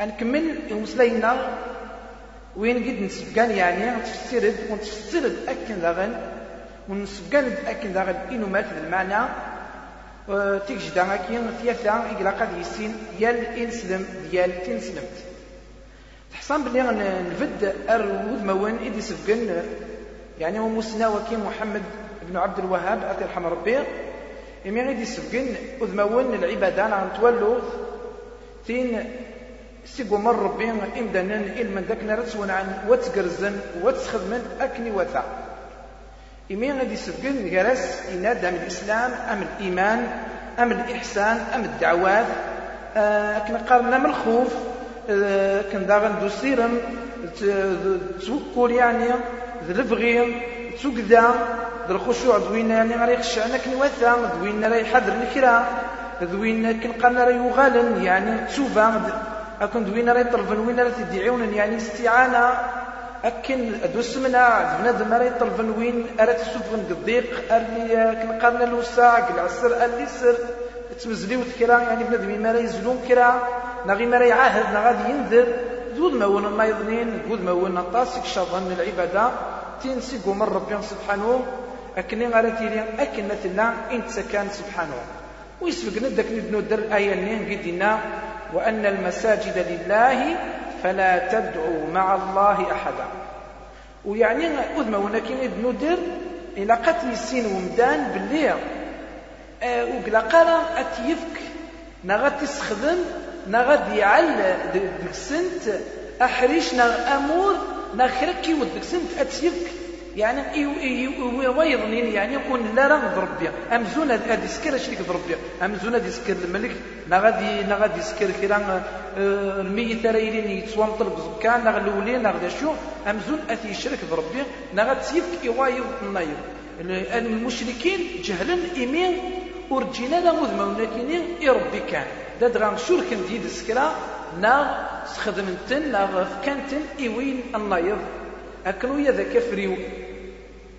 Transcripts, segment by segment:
أنكمل يمسلينا وين قد نسبقان يعني تفسرد ونتفسرد أكن ذاغن ونسبقان أكن ذاغن إنو مات المعنى. تيجي داغاكي ثياثا إقلا قد يسين يال إنسلم ديال تنسلمت. تحصان بلي نفد أرود موان إدي سبقان يعني هو مسنا وكي محمد بن عبد الوهاب أتي الحمر ربي إمي غيدي سبقن أذمون العبادة نتولو تين سيقو مر ربي إمدانا إلمن ذاك نرسون عن واتقرزن واتخدمن أكني وثا إمي غيدي سبقن جرس إناد من الإسلام أم الإيمان أم الإحسان أم الدعوات. آه كنا قارنا من الخوف. آه كن داغن دوسيرم. توكل يعني ذ البغي تسوكدا ذ الخشوع دوينا يعني غير يخشعنا كن وثا دوينا راه يحضر الكرا دوينا كن قالنا راه يغالن يعني تسوفا. أكن دوينا راه يطلبن وين راه تدعون؟ يعني استعانة. أكن دوس منا بنادم راه يطلبن وين؟ راه تسوفن الضيق اللي كن قالنا له ساعة العسر اللي سر. تمزليو كرا يعني بنادم ما راه يزلون كرا. نغي ما راه يعاهد غادي ينذر. ما ون ما يظنين ذود ما ون طاسك شظن العبادة. تنسي قوم ربي سبحانه. أكني غالا تيري أكن مثلنا إنت سكان سبحانه. ويسبق ندك ندر الآية نين قدنا وأن المساجد لله فلا تدعوا مع الله أحدا. ويعني أذ ما ونكين ندر إلى قتل السين ومدان باللي أه وقلا قال أتيفك. نغا تسخدم نغا يعل ديك سنت أحريش نغ أمور نخركي ودك سنت أتيفك. يعني ويظنين يعني يكون لا راه ربي امزون هذا يسكر شريك ربي امزون هذا يسكر الملك نغادي نغادي يسكر كرا الميت رايلين يتسوام طلب زكان نغ الاولين نغ شو امزون اثي يشرك بربي نغاد سيفك يوايض النايض المشركين جهلا إيمين ورجينا لا مذمى ولكن يربي كان. داد غان شرك ديد سكرا نا سخدمتن نا فكانتن إيوين النايض أكنو يذا كفريو.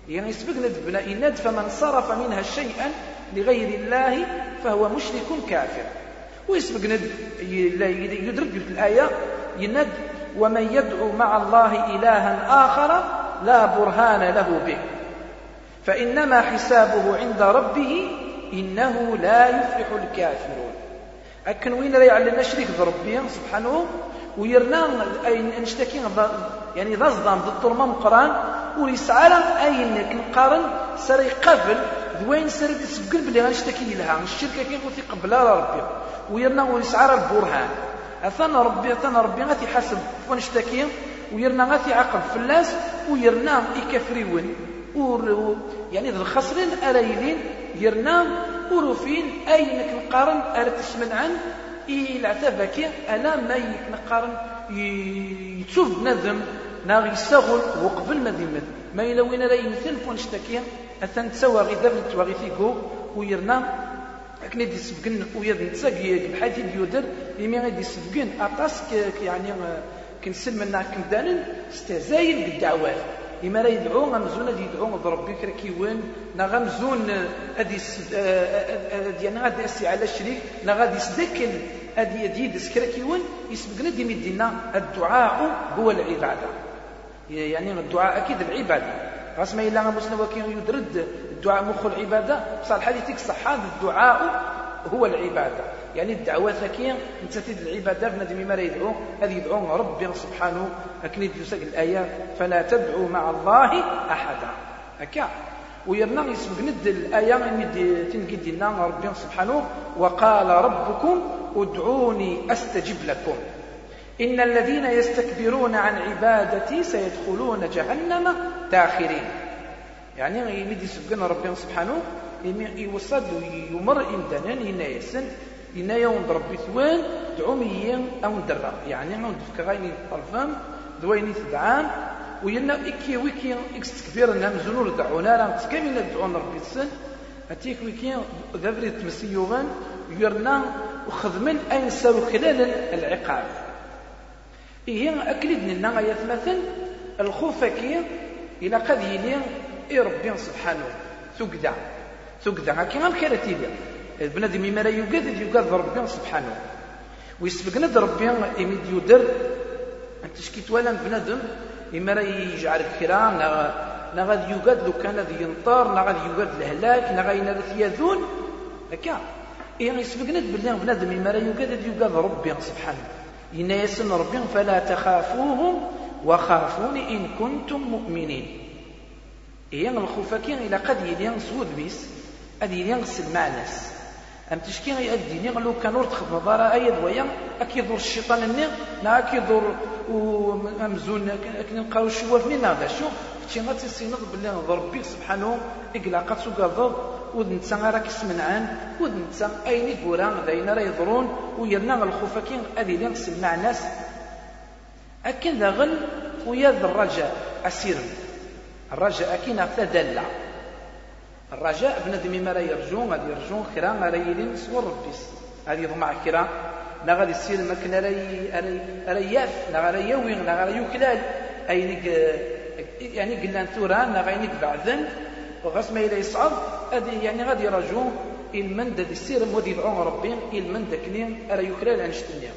يعني يسبق ندبنا إند فمن صرف منها شيئا لغير الله فهو مشرك كافر. ويسبق ند يدرك الآية يند ومن يدعو مع الله إلها آخر لا برهان له به. فإنما حسابه عند ربه إنه لا يفلح الكافرون. أكن وين لا يعلن شريك ربي سبحانه؟ ويرنا نشتكي يعني ضزدان ضد ما مقران وليسعى أين كنقارن سري قبل ذوين سري تسبقل بلي غنشتكي لها. الشركة كي قلت قبل ربي. ويرنا وليسعى البرهان أثنى ربي أثنى ربي غاتي حسب ونشتكي ويرنا غاتي عقب فلاس ويرنا يكفريون. يعني ذا الخسرين أريلين يرنا وروفين كنقارن؟ أرتش من عن العتابك ألا ما يكنقارن يتشوف بنادم ناغ يستغل. وقبل ما ذمت ما إلا وين لا يمثل. فونشتكي أثن تسوى غي ذبل تواغي فيكو. ويرنا. أكن دي سبقن ويد نتساقي بحيث يودر. يمي غادي سبقن أطاس. يعني كنسل منا كندانن. استهزاين بالدعوات إما لا يدعو غمزون هذه يدعو بربي كيوان نا غمزون هذه ديالنا غادي يسي على الشريك نا غادي يسدكل هذه يدي سكرا كيوان يسبقنا دي مدينا الدعاء هو العبادة. يعني الدعاء أكيد العبادة. غاس ما إلا مسلم وكين يدرد الدعاء مخ العبادة. بصح الحديث يكصح هذا الدعاء هو العبادة. يعني الدعوة ثكية انت تد العبادة بنادم ما يدعو. هذه يدعو ربي سبحانه. أكني يسق الآية فلا تدعو مع الله أحدا. هكا. ويرنا يسبق ند الآية من تنقد لنا ربي سبحانه. وقال ربكم ادعوني أستجب لكم. إن الذين يستكبرون عن عبادتي سيدخلون جهنم داخرين. يعني يمد يسبقنا ربي سبحانه. يوصد يمر إمدانا ينايسن. إنا يوم ربي ثوان دعومي أو ندرى يعني ما ندفك غايني طرفام دويني تدعان ويلنا إكي ويكي إكس تكبير أنها مزنور دعونا راه تكامل دعونا ربي السن أتيك ويكي ذبري تمسيوغان يرنا وخدمن أين سارو خلال العقاب. إيه أكلد لنا آيات مثل الخوفكي إلى قد يلي إي ربي سبحانه. ثقدا ثقدا هكي غير كيرا بنادم ما لا يوجد يوجد ربي سبحانه. ويسبقنا ربي إمي يدر. أنت شكيت ولا بنادم إما راه يجعل الكرا نا غادي يوجد لو كان غادي ينطر نا غادي يوجد الهلاك نا غادي ينادى يذون هكا. إيه يسبقنا بالله بنادم إما راه يوجد يوجد ربي سبحانه. إن يسن ربي فلا تخافوهم وخافوني إن كنتم مؤمنين. إيه الخوفاكين إلى قد يلين سود بيس يلين مع الناس أم تشكي غي أديني لو كان ور تخدم ضرا أي دويا أكيدور الشيطان النير نا أكيدور ومزون أكن نلقاو الشواف من هذا شو. فتشي ما تيسينض بالله ربي سبحانه إقلاقات سوكاضض ود نتا راك سمنعان ود نتا أين يقولان داينا راه يضرون ويرنا الخوفا كين أدي لين سمع ناس. أكن ذا غل ويا الرجاء أسير. الرجاء أكين أفتا الرجاء بنادم ما راه يرجو غادي يرجو كرا راه يلين صور ربيس غادي يضمع كرا لا غادي يصير ما كنا راه يأف لا غادي يوين لا غادي يوكلال. اينك يعني قلنا ثورا لا غاينك بعدن وغاس ما إلى يصعد هذه يعني غادي يرجو المن دا يصير مودي يدعو ربي. المن داكني راه يوكلال عن شتنيا.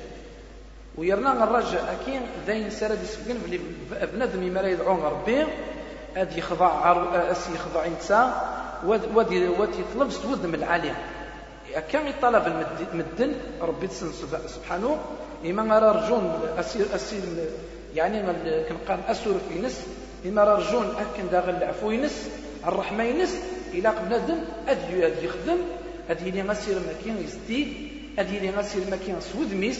ويرنا الرجاء أكين ذاين سرد يسفقن بنادم ما يدعو ربي. هذا يخضع أسي يخضع إنسان ودي ودي يطلب سود من العالية. كان يطلب المدن ربي سبحانه. إما رجون أسير يعني كنقال أسور في نس. إما رجون أكن داغل العفو ينس الرحمة ينس إلى بنادم أدي أدي يخدم أدي لي غسير مكين يزدي أدي لي غسير مكين سود ميس.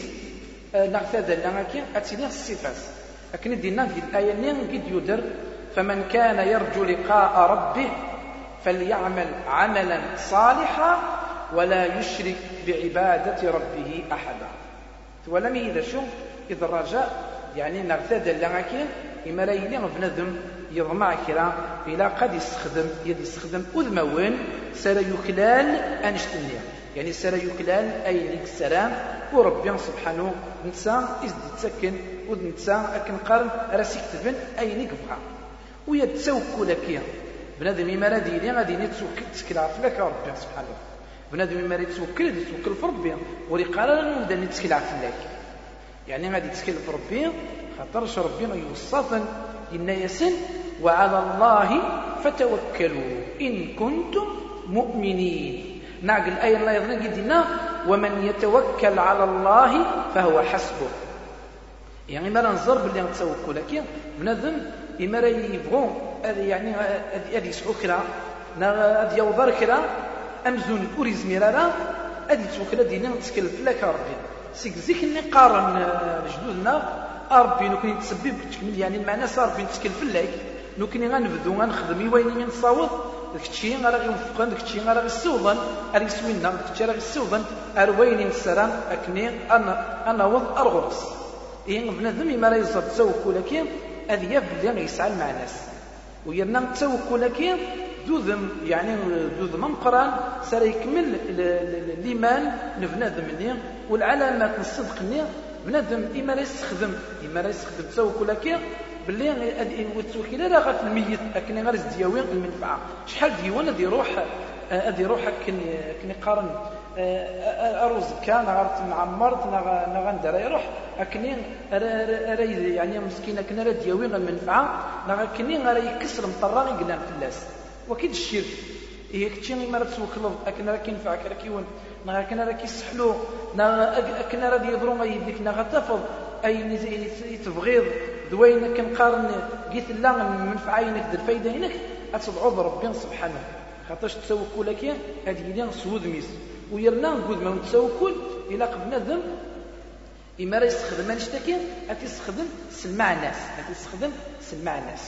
أه، نعتاد لنا أتيني الصفات. لكن دينا في الآية نين قد يدر. فمن كان يرجو لقاء ربه فليعمل عملا صالحا ولا يشرك بعبادة ربه أحدا. ولم إذا شو؟ إذا الرجاء يعني نرتد لغاكين إما لا يلي بنادم يضمع كرا إلى قد يستخدم يد يستخدم أذموين سر يكلال أنشتنيا يعني سر يكلال أي لك السلام وربي سبحانه نسا إزد تسكن ود نسا أكن قارن راسك تبن أي لك ويتسوكو لك بنادم ما لا ديني غادي نتوكل على فلاك ربي سبحانه بنادم ما يتوكل يتوكل في ربي. ولي قال لا نبدا نتكل على فلاك يعني غادي تسكل في ربي خاطرش ربي يوصفا إن يسن وعلى الله فتوكلوا. إن كنتم مؤمنين. نعقل الآية الله يظن قدنا ومن يتوكل على الله فهو حسبه. يعني ما ننظر باللي نتوكل لكن بنادم. إما راه يبغون يعني هذه يسعو كرا هذه يوضر كرا أمزون أوري زميرارا هذه توكل دينا نتسكل فلاك ربي. سيك زيك اللي قارن آه، جدودنا. ربي نو كاين تسبب تكمل يعني المعنى ربي نتسكل فلاك نو كاين غنبدو غنخدم. وين نصاوض داك الشيء غير يوفقن داك الشيء غير يسوضن غير يسوينا داك الشيء غير يسوضن اروين نسران أكني أنا أنا وض ارغرس إيه بنادم ما لا يزر تسوكل كي هذه يبدأ يسعى مع الناس ويرنا التوكل كي دوذم يعني دوذم مقران سار يكمل الإيمان لبنادم مني والعلامات الصدق ني بنادم إما لا يستخدم إما لا يستخدم التوكل كي باللي التوكل لا غير الميت لكن غير دياوين المنفعة. شحال ديوان غادي يروح غادي يروح كني قارن؟ اروز كان غارت معمرت نا غندير يروح أكني يعني مسكين اكن راه دياوي المنفعه نا كني غير يكسر مطرا يقلان فلاس وكيد الشرك. هي كتشي ما راه توكل اكن راه كينفعك راه كيون. نا كان راه كيسحلو. اكن راه يضرو يديك. نا غتفض أي تبغيض. دوين كنقارن. قيت لا المنفعه ينك الفايده ينك اتضعوا ربي سبحانه. خاطرش التوكل كي؟ هذه هي سود ميس. ويرنا نقول ما نتسوكل إلا قبل ذنب إما راه يستخدم أنشتاكين يستخدم سلمع الناس يستخدم سلمع الناس.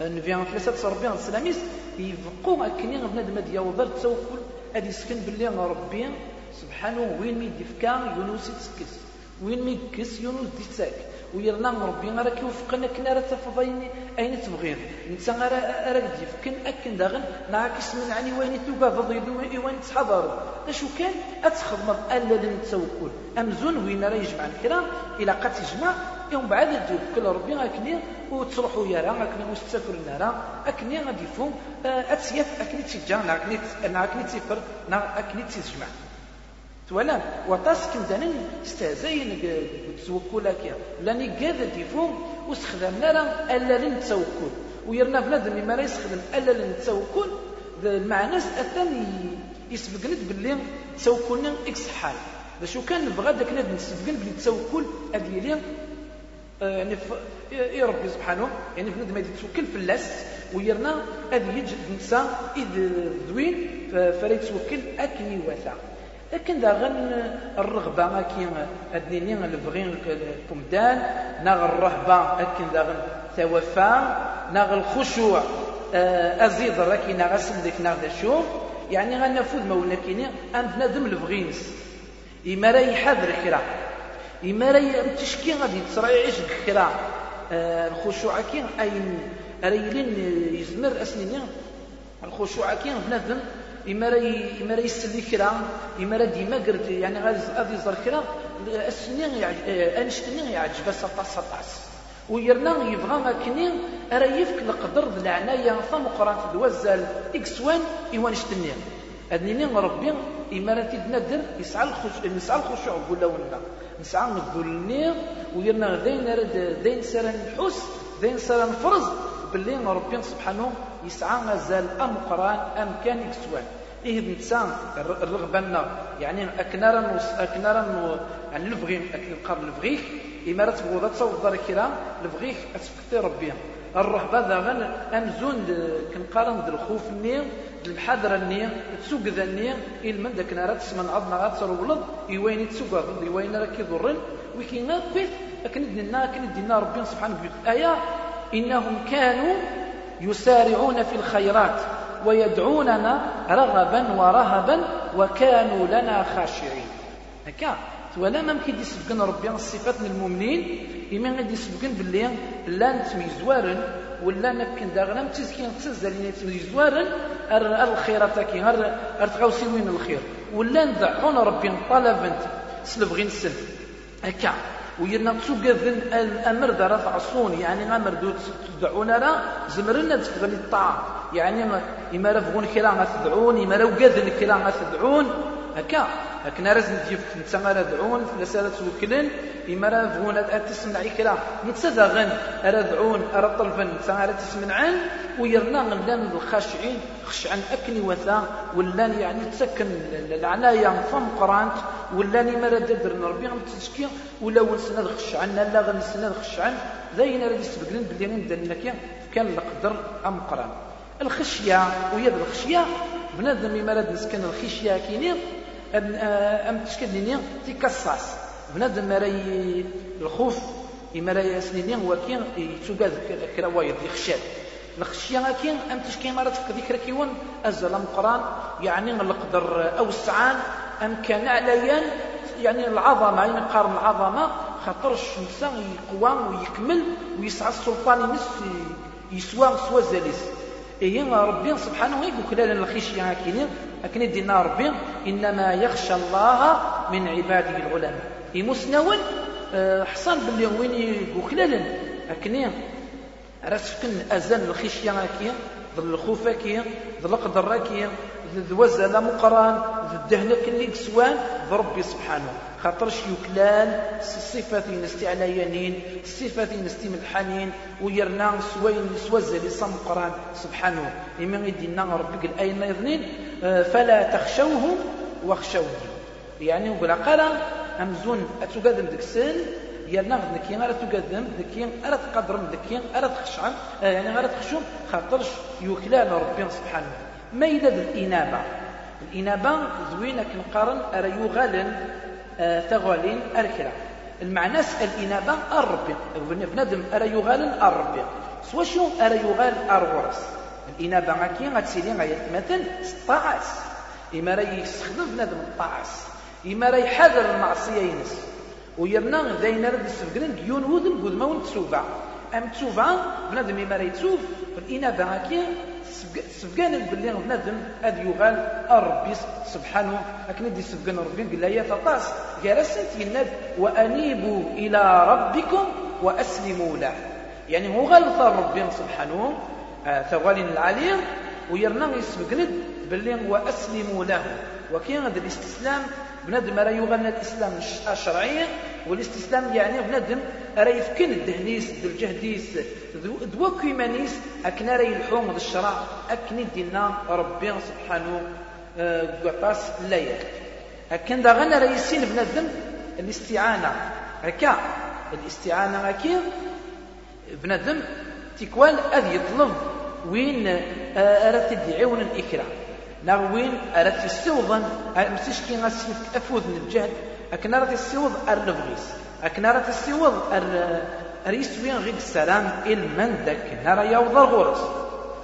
النبي عليه الصلاة والسلام السلاميس يفقوا أكني بنادم هاد يوضر التوكل هادي يسكن باللي ربي سبحانه وين مي ديفكا يونس يتسكس. وين مي كس يونس ديتساك ويرنا ربي راه كيوفقنا كنا راه تفضيني أين تبغين انت راه راك ديفكن أكن داغن ناكس من عني وين توبا ضد وين تحضر. أشو كان؟ اتخدم الذي التوكل. أمزون وين راه يجمع الكلام إلى قد تجمع يوم بعد تدوب كل ربي اكني وتروحوا يا راه اكني مستكر راه أكني غادي يفهم اتسيات أكني تشجع اكني اكني تفر اكني تجمع تولا وطاسك دانن استهزاين كيا لاني قاذا ديفوم واستخدمنا راه ألا لنتوكل ويرنا بنادم ما يستخدم ألا لنتوكل المعنى اثاني يسبقنا باللي توكلنا إكس حال باش كان نبغى داك ناد نسبقن بلي التوكل ادي لي يعني يا ربي سبحانه يعني بنادم يتوكل في اللاس. ويرنا هذه يجد نساء إذ ذوين فريت توكل أكني وثا. لكن داغن الرغبة كي أدنيني البغي الكمدان ناغ الرهبة أكن داغن توفى ناغ الخشوع آه، أزيد راكي ناغ أسلك ناغ شوف. يعني غنفوذ مولا كيني أم بنادم البغينس. إما راه يحذر كرا إما راه تشكي غادي تصرا يعيش كرا آه، الخشوع كي أين؟ ريلين يزمر أسنين الخشوع كي بنادم إما إما يسلي كرا إما ديما قرد يعني غادي يزر كرا السنين أنشتني يعجب سطاس سطاس. ويرنا يبغى كني راه يفك القدر ذ العناية ثم قران الوزال إكسوان إيوان شتني أدنيني ربي إما راه تدندر يسعى الخشوع يسعى الخشوع ولا. ولا نسعى نقول ويرنا ذين رد ذين سرا نحس ذين سرا نفرز باللي ربي سبحانه يسعى مازال أم قران أم كان يكسوان إيه الإنسان الرغبة يعني أكنارا أكنارا يعني الفغي أكنقار الفغيك إما راه تبغوا تصوب دار الكرام الفغيك أتفكتي ربي الرهبة ذا غن أمزون كنقارن الخوف ني المحاضرة ني تسوق ذا ني إلمن داك نارا تسمن عضنا غا ترولد إيوين تسوق إيوين راه كيضرن وكي نقف أكن دينا أكن دينا ربي سبحانه وتعالى آية إنهم كانوا يسارعون في الخيرات ويدعوننا رغبا ورهبا وكانوا لنا خاشعين. هكا ولا ما يمكن يسبقن ربي الصفات المؤمنين إما غادي يسبقن باللي لا نتميزوارن ولا نكن داغنا متزكين تزالين يتميزوارن الخيرات كي غير ارتغاوسي وين الخير ولا ندعون ربي طلبنت سلبغي نسل. هكا. ويرنا تسوقذن الأمر دار تعصون يعني غامر دو تدعونا لا زمرنا تفغني الطاعة. يعني إما رفغون كلا تدعون إما لو قذن كلا تدعون هكا. هكنا راه نجيب نتا راه دعون فلاسا راه توكلن اما راه فغون تسمع كلا نتا غن راه دعون راه طلبن نتا راه تسمعن ويرنا غنلان الخاشعين خشعن اكني وثا ولان يعني تسكن العناية فم قرانت. ولان ما راه ددر ربي غنتسكي ولا ونسنا خشعن لا غنسنا خشعن. زين راه يسبقلن بلي ندير كان القدر أم قران. الخشية ويد الخشية. بنادم ما نسكن الخشية كيني أم تشكل ليني تيكساس. بنادم راي الخوف إما راه سنيني هو كي يتوقع كرا وايد يخشى الخشية كي أم تشكي مرة ذكر كيون أزل القرآن يعني القدر أوسعان أم كان عليا يعني العظمة يعني قارن العظمة خاطرش الإنسان يقوى ويكمل ويسعى السلطان ينس يسوى سوى زاليس إيه ربي سبحانه يقول لنا الخشية كيني لكن دينا ربي إنما يخشى الله من عباده العلماء. يمسنون آه، حصان باللي وين يقول لكن راسكن أزال الخشية كي ظل الخوف كي ظل القدر كي ذوزة مقران الدهنة كني سوان ربي سبحانه خاطرش يكلال الصفات نستي على ينين الصفات نستي ملحانين ويرنا سوين سوزة لصم قران سبحانه يدينا ربي قال أين يظنين؟ آه، فلا تخشوهم واخشوني. يعني يقول قال أمزون أتقدم ديك السن؟ يالنا غد نكي غير تقدم ذكي غير تقدرم ذكي غير تخشعن آه، يعني غير تخشوم خاطرش يوكلان ربي سبحانه ما إذا الإنابة. الإنابة زوينة كنقارن أرى يغالن آه تغالين أركرا المعنى الإنابة الربي بنادم أرى يغالن الربي سوا شو أرى يغال أرورس. الإنابة كي غتسيلي غير. مثلا 16 إما راه يستخدم بنادم الطاعس إما راه يحذر المعصية ينس. ويرنا داين راه يسفقن ديون وذن قد ما ونتسوفع أم تسوفع؟ بنادم إما راه يتسوف فالإنابة هكي سفقان باللي بنادم هذا يغال ربي سبحانه. لكن دي سفقان ربي قال يا تطاس جالسنت يناد وأنيبوا إلى ربكم وأسلموا له. يعني هو غلط ربي سبحانه. آه ثوالين العليم. ويرنا يسبقند باللي وأسلموا له. وكاين هذا الاستسلام بنادم راه يغنى الإسلام الشرعي والاستسلام يعني بنادم راه يفكن الدهنيس الجهديس دوا كيمانيس اكن راه يلحوم الشرع اكن دينا ربي سبحانه قطاس لا يك اكن دا غنى راه يسين بنادم الاستعانة. هكا الاستعانة هكا بنادم تيكوال أذ يطلب وين آه، راه تدعي الاكرام نغوين أردت السوضا مسيش كي غاسيف أفوذ من الجهد أكن أردت السوض أرلفغيس أكن أردت السوض أر أريسوين غير السلام من ذاك نرى يوضر غورس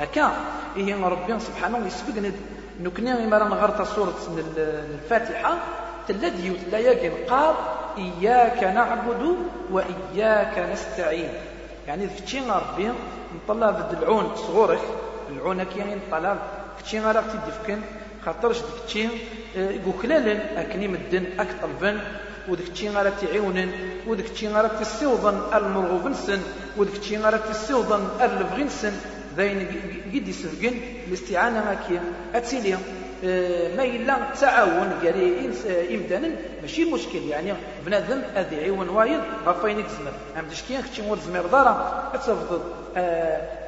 هكا إيه ربي سبحانه يسبقنا. نكني مرة نغرت سورة الفاتحة. تلدي لا يجن قال إياك نعبد وإياك نستعين. يعني فتشي ربي نطلع ضد العون صغورك. العون كي نطلع كتشي غير تيدي فكن خاطرش ديك الشيء يوكلالن أكني مدن اك طلبن وديك الشيء غير تعيونن وديك الشيء غير تسيوضن المرغوب نسن وديك الشيء غير تسيوضن البغي نسن. ذاين قد يسفقن الاستعانة ماكي اتسيلي ما إلا تعاون قال إمدانا ماشي مشكل يعني بنادم هذه عيون وايد غفاين يتزمر أم كي كتشي مول زمير دارا أتفضل.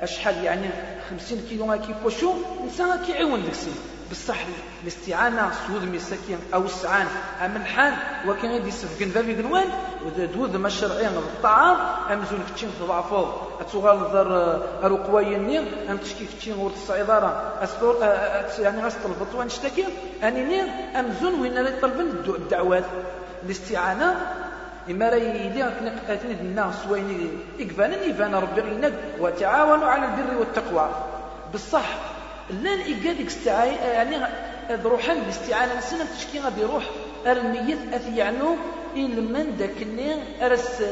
أشحال يعني خمسين كيلو كي بوشو إنسان كيعاون ديك السن بصح الاستعانة سود مساكين أو السعان أم الحال وكان غادي يسفقن بابي قنوان ودود ما الشرعي الطعام أم زول كتشين تضعفو أتوغال ذر أروقواي نير أم تشكي كتشين ورد الصعيدارة أسطور يعني غاستل بطوان نشتكي أني نير أم زون وين لا يطلبن الدعوات. الاستعانة إما راه يلي أتني الناس وين إكفانا يفان ربي غينك وتعاونوا على البر والتقوى. بصح لأن إيكاديك استعاي يعني روحا باستعانة نسنا تشكي غادي يروح الميت أثي يعنو من داك النين أرس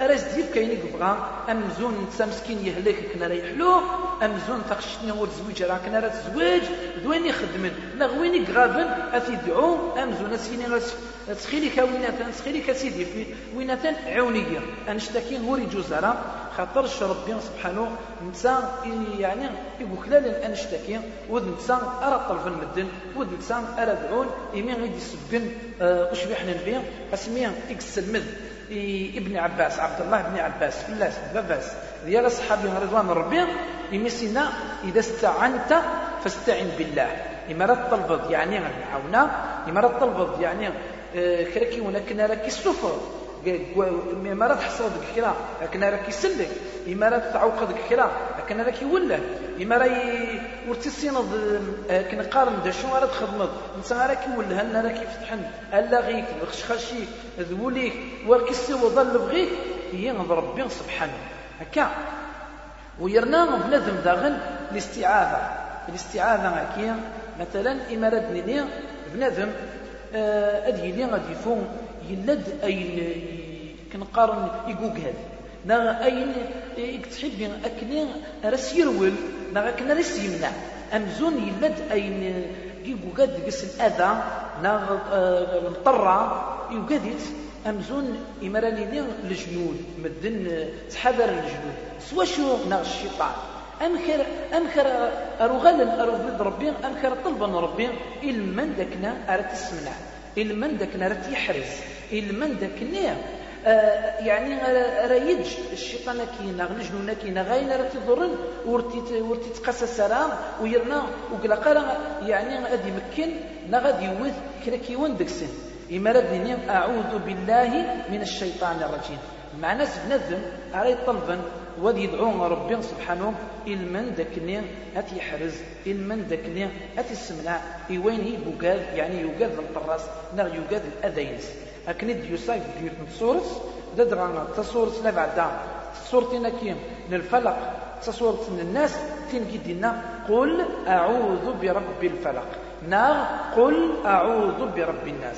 أرس ديب كاين يبغى أمزون نتا مسكين يهلك كنا راه يحلو أمزون تخشتني ور تزويج راه كنا راه تزويج دوين يخدمن. لا غوين يقرابن أثي دعو أمزون أسكيني تخيلي كويناتان تخيلي كسيدي في ويناتان عونية. أنشتكي هو يجوز راه خاطرش ربي سبحانه نتا يعني يقول خلال أنشتكي ود نتا أرى طلب المدن ود نتا أرى دعون إيمي غيدي سبن أه وش بيحنا نبيع؟ اسمي مذ. ابن عباس عبد الله بن عباس فلاس باباس ديال الصحابي رضوان ربي يمسينا إذا استعنت فاستعن بالله. إما طلبت يعني غنعاونا إما طلبت يعني آه، كراكي ونكنا راكي السفر. ما راه تحصل ديك الكرا لكن راه كيسلك إما راه تعوق ديك الكرا لكن راه كيوله إما راه ورتي سينض آه، كنقارن دا شنو راه تخدمض انت راه كيولها لنا راه كيفتحن الا غيك الخشخشيك ذوليك وركسي وظل بغيك هي ربي سبحانه. هكا. ويرنا بنادم داغن الاستعاذة الاستعاذة هكيا مثلا راد نيني بنادم آه، أدي لي غادي يفون يلد أين كنقارن هذا. نا أين يكتحب أكني راس يرول نا كنا راس يمنع أمزون يلد أين يقوق قس الأذى نا آه، مطرة يقاديت أمزون إمراني الجنود مدن تحذر الجنود سوا شو؟ نا الشيطان. أمكر أمكر أرغل أرغل ربي أمكر طلبا ربي إلمن دكنا أرت السمنع إلمن دكنا أرت يحرز إلمن دكنا آه يعني رايج الشيطان كينا الجنون كينا غاين راه تضرن ورتي ورتي تقاسى ويرنا وقلا قال يعني غادي يمكن نا غادي يوث كرا كيون داك السن. إما أعوذ بالله من الشيطان الرجيم. مع ناس بنذم علي طلبا. وذي يدعون ربي سبحانه إلمن دكني هات يحرز إلمن دكني هات السمنع إيوين يبوكاد يعني يوجد الطراس نغ يوجد الأذينس أكني يوسايف ديوت تصورس ددغانا تصورس لا بعد صورتنا كيم للفلق تصورت الناس تين قل أعوذ برب الفلق. نا قل أعوذ برب الناس.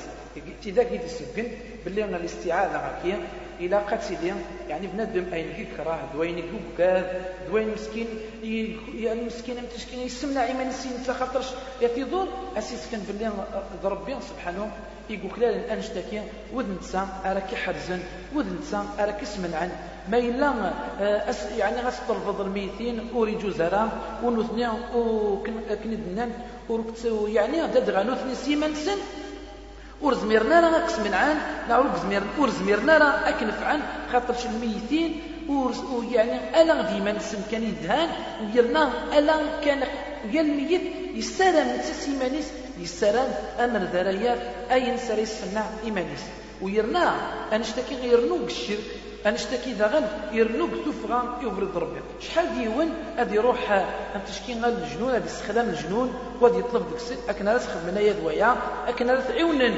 إذا كي تسكن باللي الاستعاذة هكيا إلى قد سيدي يعني بنادم أين كيكره دوين كوكاد دوين مسكين يعني مسكين متشكين يسمنا ايمان السين خاطرش. يتيضر أسيس كان باللي ربي سبحانه. يقول كلا الانشتكي ودن تسا أراك حرزن ودن تسا أراك سمنعن ما إلا آه، يعني غتطلب الميتين وريجو زرا ونثني وكندنان يعني هذا غانوثني سيمان سن ور زميرنا راه عان لا ور زميرنا ور زميرنا راه اكنف عن خاطرش الميتين ويعني الا ديما نسم كان يدهان. ويرنا الا كان ويا الميت يستلم تسيمانيس يستلم أمر ذريات اي نسر يسمع إيمانيس. ويرنا انشتكي غير نوق الشرك. أنشتكي ذا يرنوك تفغى يفرض ربي. شحال ديون غادي يروح انتشكي غال الجنون غادي يستخدم الجنون وغادي يطلب ديك السن اكن راه تخدم يد ويا اكن راه تعاونن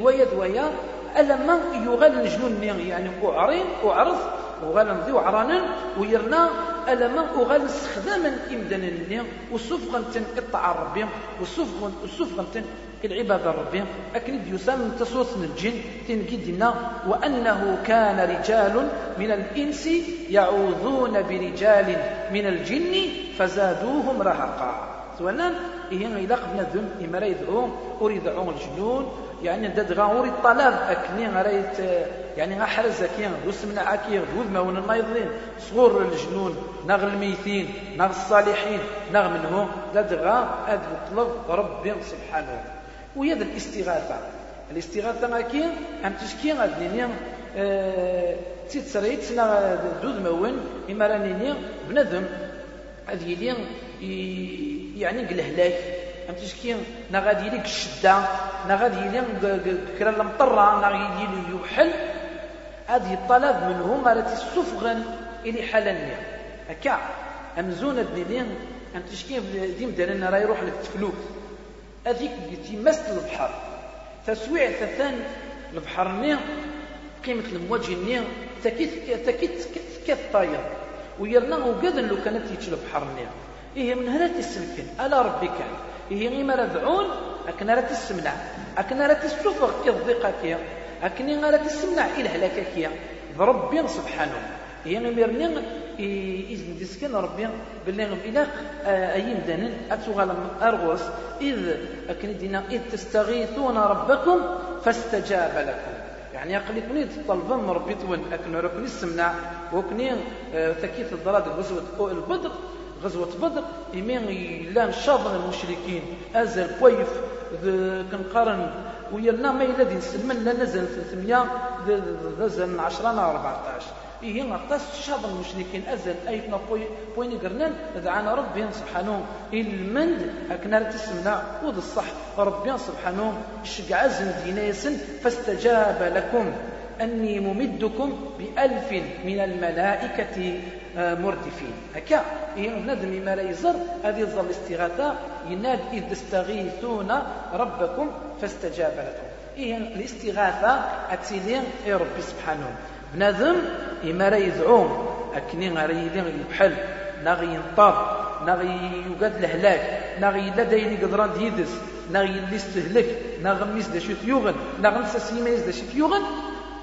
ويا ويا. ألما يغال الجنون يعني وعرين وعرض وغال نضي وعرانن ويرنا. ألما وغال استخداما إمدانا وسفغا تن إطاع ربي وسفغا تن العبادة ربي أكن يسمى تصوص الجن تنجدنا وأنه كان رجال من الإنس يعوذون برجال من الجن فزادوهم رهقا. سواء إيه إذا قبنا ذم إما يدعو أريد يدعو الجنون يعني داد غاوري الطلب أكني غريت يعني غحرز كي وسمنا عكي غود ما ون يظلين صغور الجنون نغ الميتين نغ الصالحين نغ منهم داد غا أد طلب ربي سبحانه ويد الاستغاثة الاستغاثة كي أم تشكي غادي تيتسريت نا دود مون إما راني بنادم هذه يلي يعني قلهلاك أم تشكي نا غادي يليك الشدة نا غادي يلي كرا المطرة نا غادي يلي يوحل هذه الطلب منهم راه تسفغن إلي حالني هكا أمزون الدنيا أم تشكي ديم دارنا راه يروح لك هذيك تيمست البحر. تسويع تثان البحر ني قيمة المواج ني تكيت تكيت كيف طاير. ويرنا وقدن لو كانت يتش البحر ني إيه من هنا تسمكن ألا ربي كان. إيه غيما رذعون أكن راه تسمنع. أكن راه تسوفغ كالضيقة كيا أكن راه تسمنع إلى هلاكا كيا بربي سبحانه. إيه غيما إذن ديسكن ربي بالله إلى آه، أيام دانن أتوغال أرغوس إذ أكن دينا إذ تستغيثون ربكم فاستجاب لكم يعني أقل كوني تطلبا من ربي تون أكن ركني السمنع وكني آه، ثكيث الضراد غزوة البدر غزوة بدر إمين إلا شاضن المشركين أزل كويف كنقارن ويرنا ما إلا دين سلمان لا نزل 300 نزل 10 14 إيه غطاس شاب المشركين أزل أيتنا بوين قرنان دعانا ربي سبحانه. المند أكنا تسمنا ود الصح ربي سبحانه. زن دينيسن فاستجاب لكم. أني ممدكم بألف من الملائكة آه، مردفين. هكا إيه ندم ما لا يزر. هذه الظل الاستغاثة يناد إذ تستغيثون ربكم فاستجاب لكم. إيه الاستغاثة أتسيلين إيه ربي سبحانه. بنادم إما راه يدعوم أكني غير يدين البحل ناغي ينطر ناغي يوقد الهلاك ناغي لا داين يقدران ديدس ناغي اللي استهلك. ناغميس دا شو ثيوغن ناغنسى سيميز دا شو ثيوغن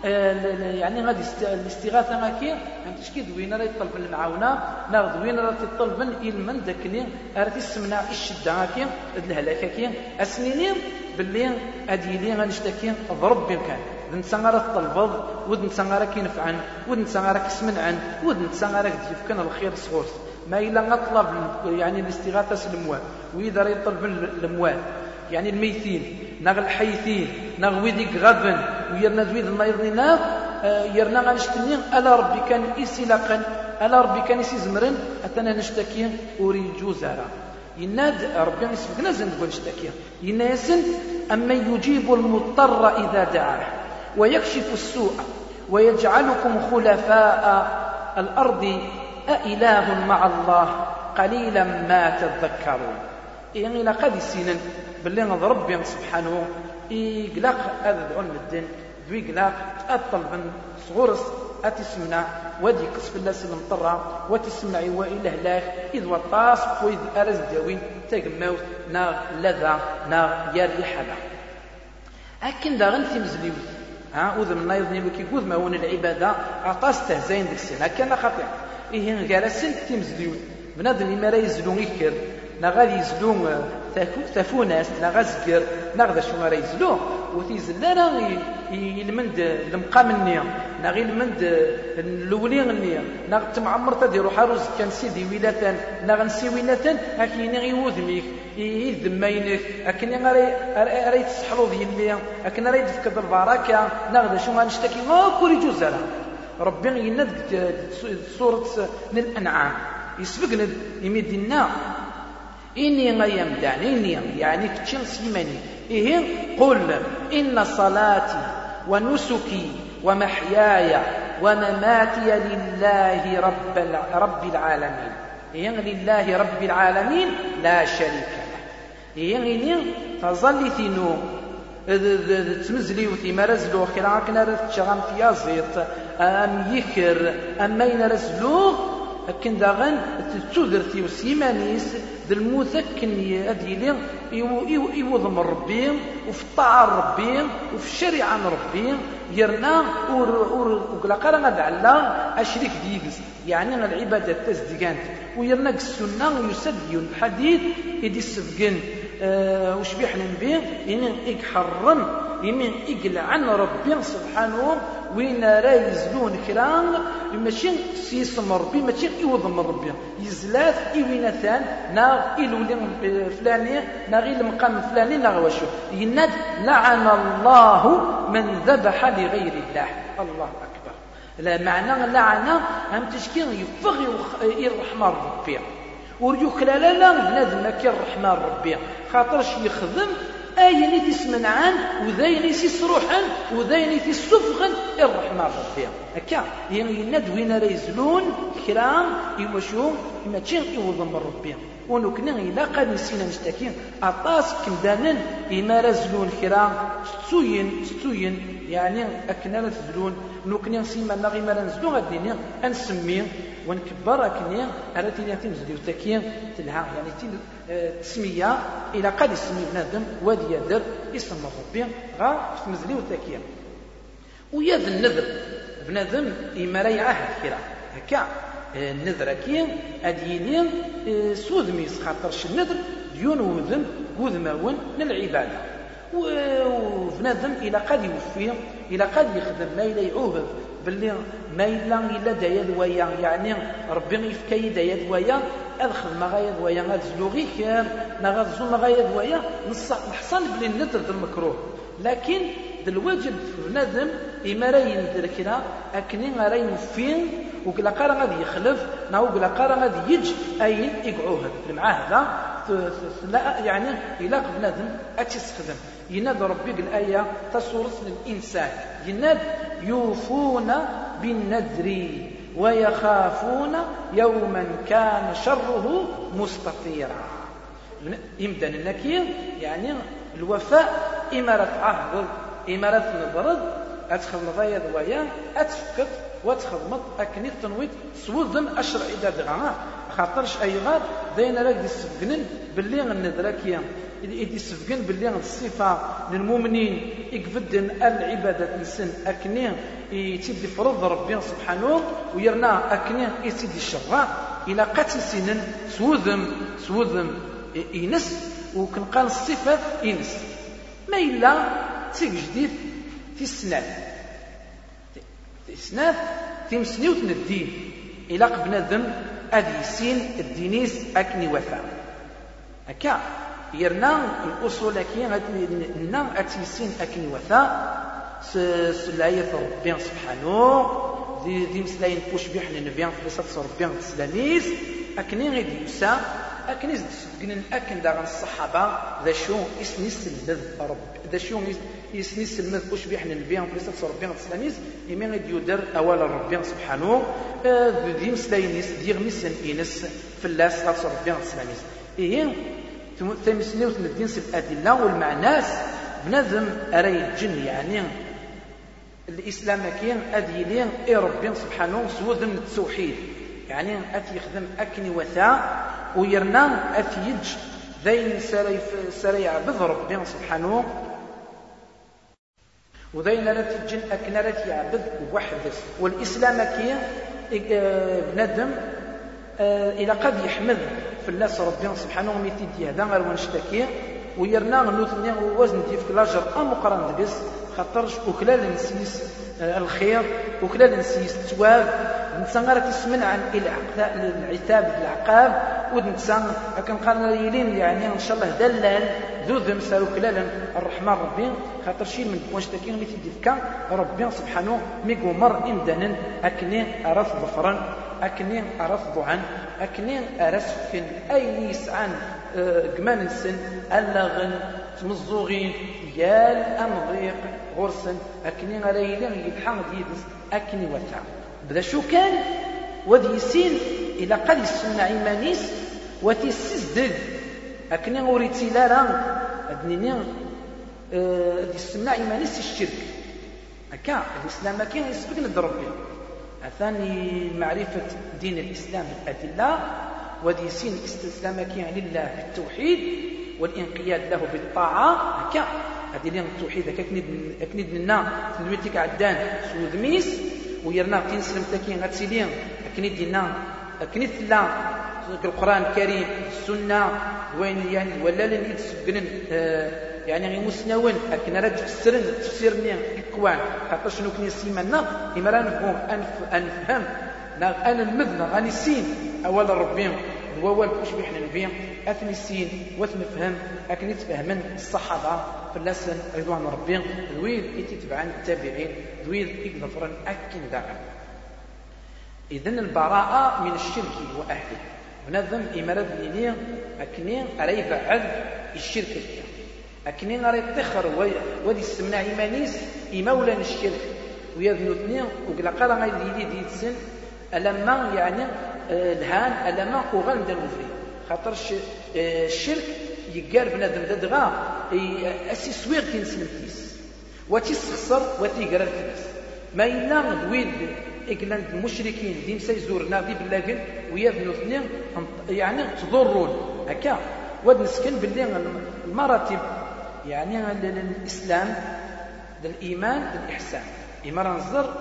آه، يعني غادي الاستغاثة ماكي انت شكي دوين راه يطلب المعاونة. ناغ دوين راه تطلب من علما داكني راه تسمنا الشدة هاكي الهلاك هاكي أسنيني باللي هادي لي غنشتكي. ضرب بامكان نتا غير تطلبض ود نتا غير كينفعن ود نتا غير كيسمنعن ود نتا غير كان الخير صغور ما إلا غطلب يعني الاستغاثة الاموال وإذا راه يطلب الاموال يعني الميتين ناغ الحيثين ناغ ويديك غابن. ويرنا زويد ما يظننا آه، يرنا غنشتني ألا ربي كان إسلاقا ألا ربي كان يسيزمرن اتنا نشتكي وري جوزارا يناد ربي يسبقنا زين نقول نشتكي يناسن أما يجيب المضطر إذا دعاه. ويكشف السوء ويجعلكم خلفاء الأرض أإله مع الله قليلا ما تذكرون. يعني لقد سنن باللي ربي سبحانه. إقلاق هذا دعون الدين ذوي إقلاق أطلب صغورس. أتسمنا. ودي قصف الله سلم طرا وتسمع وإله لاك إذ وطاس وإذ أرز داوين تقموت نا لذا. نا يار يحلا أكن داغن في مزليوت ها وذ من نايض نيلو كي ما ون العبادة أطاس تهزين ديك السنة هكا خطير إيه غارسن تمزليوت بنادم ما راه يزلو غيكر نا غادي يزلو تفوناس نا غازكر نا غدا شو راه يزلو. وتيزل راه يلمند المقام النية نا غير المند الاولين النية نا تمعمر تدي روح روز كان سيدي ويلاتان نا غنسي ويلاتان هاكيني غي وذميك يذمينك أكن راه يتسحلو ديال أكن راه يدفك البركة. ناخذ شو غنشتكي ما كوري جوزالا ربي يند سورة الأنعام يسبقنا يمدنا. إني غيمدان إني يعني كتشن سيماني إيه؟ قل إن صلاتي ونسكي ومحياي ومماتي لله رب رب العالمين. إيه؟ لله رب العالمين. لا شريك له. إيه إني تظل ثنو تمزلي وثي ما رزلو خيرا كنا رتشغم في زيت أم يكر أم مين رزلو أكن داغن تتودرتي وسيمانيس. ذا المثكن أديلي يوضم ربي وفي الطاعة ربي وفي الشريعة ربي. يرنا وقلا قرا غاد علا أشريك ديكس يعني العبادة تزدقانت ويرنا السنة يسد الحديث يدي السفقن وش بيحلم به؟ إن إحرم يمين عن ربي سبحانه وين راه يزلون كران ماشي سيسم ربي ماشي يوضم ربي. يزلات إوينتان نا إلولي فلاني نا غير إلمقام الفلاني نا غواشو يناد لعن الله من ذبح لغير الله. الله أكبر. لا معنى لعنة هم تشكين يفغ الرحمن ربي. وريوك لا لا لا بنادم كي الرحمن ربي. خاطرش يخدم أين تسمنعان وذين يسروحن وذين يسفغن الرحمة ربي. هكا. يعني يند وين راه يزلون كرام يوشو ما تشين يوضم ربي. ونكنا إلا قد نسينا مستكين أطاس كمدانن إما رزلون كرام ستوين ستوين. يعني أكنا تزلون. نكنا سيما نغي ما نزلون غاديني أنسمي. ونكبر أكني على تيني تنزلي وتكين تلها يعني تين تسمية إلى قد يسمي بنادم. وادي يدر اسم ربي غا تمزلي وتكين ويا النذر بنادم إما لا يعاهد كرا هكا. النذر كي أديني سود ميس خاطرش النذر ديون وذم وذماون للعبادة. وبنادم إلى قد يوفي إلى قد يخدم ما إلا يعوهد باللي ما إلا إلا دايا دوايا يعني ربي يفكي دايا دوايا أدخل ما غايا دوايا غاد زلوغي غاد زو ما غايا دوايا نحصل بلي النذر المكروه لكن الواجب بنادم إما راه يندر كذا أكني راه يوفين وكلا قارا غادي يخلف نا وكلا قارا غادي يج أين يقعوه. المعاهدة لا يعني إلا بنادم أتستخدم يناد ربي الآية تصورت الإنسان. يناد يوفون بالنذر ويخافون يوما كان شره مستطيرا. يمدن النكير يعني الوفاء إمارة عهد إمارة نبرد أتخذ ضيا ذويا أتفكت وتخدمت أكني تنويت سوذن أشرع إذا دغا خاطرش أي غاد داين راك يسفقنن باللي غندراكيا إذا يسفقن باللي الصفة للمؤمنين يقفدن العبادة نسن أكني يتيدي فرض ربي سبحانه ويرنا أكني يتيدي الشرع إلى قتل سنن سوذم سوذم ينس وكنقال الصفة ينس ما إلا تيك جديد في السنان. في مسنيوت الدين. إلى قبل ذم أدي سين الدينيس أكني وفا. هكا يرنا الأصول كي نا أتيسين أكني وفا. سلاية ربي سبحانه. دي دي مسلاين بوش بيحن نبيان في لسات ربي تسلاميس أكني غيدي يسا أكن يزدقن أكن داغن الصحابة. ذا شو إسنيس المذ رب ذا شو إسنيس المذ وش بيحن النبي في سفس ربي تسلاميس يمين غيد يدر أول ربي سبحانه ذي مسلاينيس دي غميس إنس في اللاس غاس ربي تسلاميس إيه تمسنيو تمدين الأدلة والمعناس بنظم أري الجن يعني الإسلام كين اديلين إي ربي سبحانه سوذن التوحيد. يعني اتي يخدم أكني وثاء ويرنا اتي يج ذين سري عبد ربي سبحانه وذين لا تجن اكن لا يعبد وحدس والإسلام كين بندم آه، إلى قد يحمد في الله ربي سبحانه وميتي هذا غير ونشتكي ويرنا نوثني وزن ديف كلاجر امقران دبس. خاطرش وكلال نسيس آه، الخير وكلال نسيس التواب نسان غير تسمن عن العتاب العقاب. ونسان كان قال يلين يعني إن شاء الله دلال ذو ذم سالو كلال الرحمن ربي خاطر شي من واش تاكين مثل ديفكا ربي سبحانه ميقو مر اندنن أكني أرث ظفرا أكني أرث ضعا أكني أرث فين أي يسعن قمان السن اللغن تمزوغين ديال أمضيق غرسن. أكني غريلين يلحق ديدس أكني وتا بدا شو كان؟ ودي يسين إلى قد يسمع إيمانيس وتيسزدد أكني غوريتي لا راه ادنيني أه يسمع إيمانيس الشرك. هكا الإسلام كاين يسبق للربي ثاني معرفة دين الإسلام بالأدلة ودي سين استسلامك لله بالتوحيد والإنقياد له بالطاعة. هكا هذه لين التوحيد كند لنا تلميتك عدان سود ميس ويرنا تنسلم تكين غتسيلين كنيد لنا كنيد لا القرآن الكريم السنة وين يعني ولا لن يتسبقن آه يعني غير مسنون لكن راه تفسرن تفسير نيا الكوان خاطر شنو كني سيمنا إما راه نفهم أنفهم أنا المذنى غاني سين. أولا ربي وأول كلش بيحنا نبيع أثني السين وثنفهم أكن يتفهمن الصحابة في اللسن رضوان ربي. ذويل يتتبعن التابعين. ذويل يكذفرن أكن داعا إذن البراءة من الشرك وأهله. ونظم إمارة ليني أكني أريد بعد الشرك فيها أكني غير يتخر ودي السمنع إيمانيس إمولا الشرك. ويذنو اثنين وقلا قال غير دي دي تسن. ألما يعني آه، الهان ألما وغان دا المفري خاطر آه، الشرك يقال بنادم ددغا أسي سوير كينسلم كيس. وتيسخسر وتيقرا الكنيس ما إلا دويد إقلان المشركين ديم سيزورنا دي بلاقن ويذنو اثنين يعني تضرون. هكا. ود نسكن باللي المراتب يعني الإسلام الإيمان الإحسان إما ننظر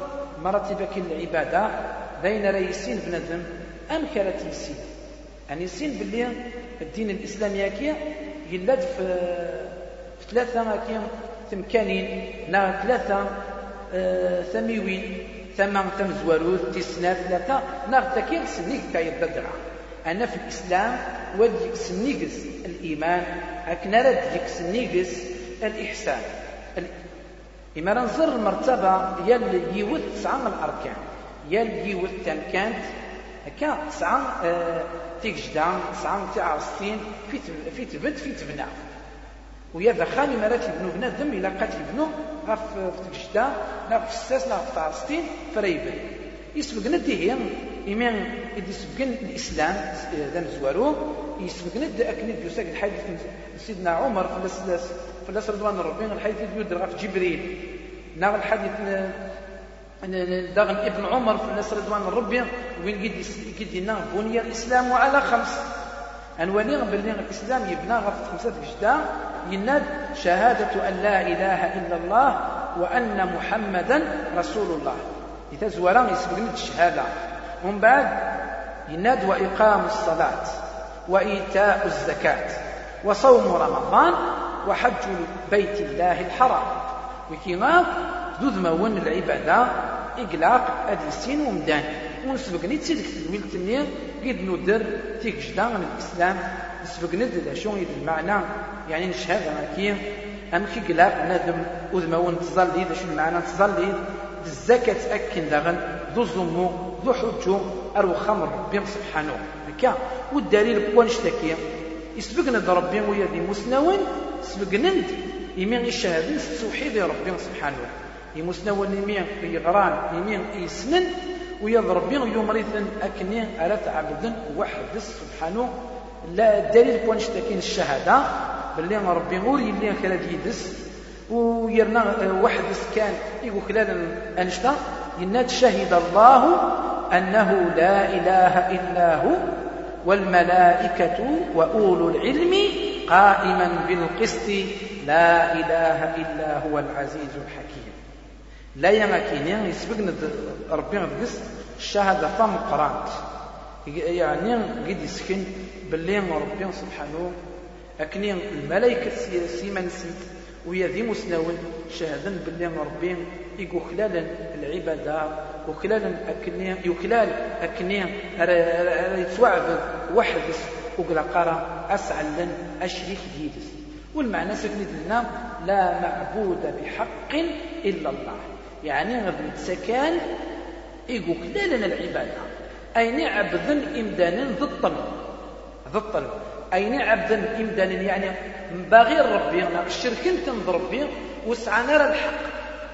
مراتب كل العبادة بين رئيسين بنادم أم كانت يسين يعني يسين باللي الدين الإسلامي كي يلاد في في ثلاثة كي ثمكانين. نا ثلاثة آه ثميوين ثمان ثم زواروث تسنا ثلاثة نا تكين سنيك كاي أنا في الإسلام وديك سنيقس الإيمان أكن رد ديك الإحسان. إما ننظر المرتبة يل يوث تسعة من الأركان. يل يوث تمكانت هكا تسعة آه تيجدا تسعة تعرستين في في تبد في تبنى ويا ذا خالي مرات يبنو بنادم إلا قاتل يبنو غاف في تجدا لا في الساس لا في تعرستين فريبن يسبقنا ديهيم إيمان إذا سبقن الإسلام ذا مزوارو يسبقنا أكني يوساك الحديث سيدنا عمر فلاس فلاس رضوان ربي الحديث يدر غف جبريل. ناغ الحديث داغن ابن عمر فلاس رضوان ربي وين قد قد بني الإسلام على خمس. أنواني باللي الإسلام يبنى غف خمسة جدا يناد شهادة أن لا إله إلا الله وأن محمدا رسول الله. إذا زورا يسبقني الشهادة. ومن بعد يناد وإقام الصلاة وإيتاء الزكاة وصوم رمضان وحج بيت الله الحرام. وكيما ذو مون العبادة إقلاق أديسين ومدان ونسبقني تسيدك تدويل تنير قد ندر تيك جدا الإسلام. نسبقني ذا شو المعنى يعني نشهد كي. أم كي قلاق نادم أذمون تظلي ذا شو المعنى تظلي الزكاة أكن داغن ذو زمو ذو حجو أرو خمر ربي سبحانه. هكا والدليل كوان شتكي يسبقنا ربي ويا ذي مسنون سبقنا يمين الشهادة توحيد ربي سبحانه. يمسنون يمين يغران يمين يسنن. ويا ربي يمرثن أكني على تعبدن وحد سبحانه. لا الدليل كوان شتكين الشهادة. باللي ربي غور يلي كلا ديدس ويرنا واحد كان خلال أنشطة يناد شهد الله أنه لا إله إلا هو والملائكة وأولو العلم قائما بالقسط. لا إله إلا هو العزيز الحكيم. لا يمكن. يسبق ربي نقص الشهادة فم قرانت. يعني قد يسكن باللي ربي سبحانه. أكني الملائكة سيمن سنت. ويا ذي مسنون شهدا باللي ربي. يقو خلال العبادة. وخلال أكني يخلال أكني يتوعد وحدس. وقلا قرا أسعل أشريك ديدس والمعنى سكنت لنا لا معبود بحق إلا الله. يعني غد سكان يقو خلال العبادة. أين عبد إمدانا ضد الطلب؟ ضد الطلب. أين عبد إمدانا يعني باغي ربي الشرك انت ربي وسعنا الحق.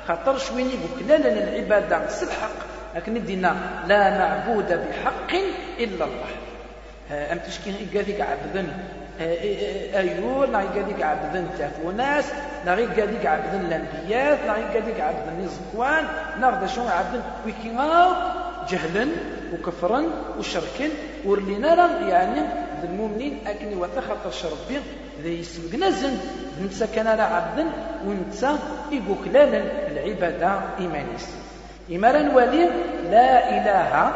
خاطر شويني بكلا لنا العبادة الحق. لكن دينا لا معبود بحق إلا الله. أم تشكين إيقاذيك عبدا أيور لا إيقاذيك عبدا تافوناس لا إيقاذيك عبدا الأنبياء لا إيقاذيك عبدا الزكوان لا شو عبدا ويكينا جهلا وكفرا وشركا. ورلينا يعني المؤمنين أكني وتخطر شربي ذي يسبقنا زن. نتسا كان على عبدا ونتسا إيقوكلالا العبادة إيمانيس إمارا نوالي لا إله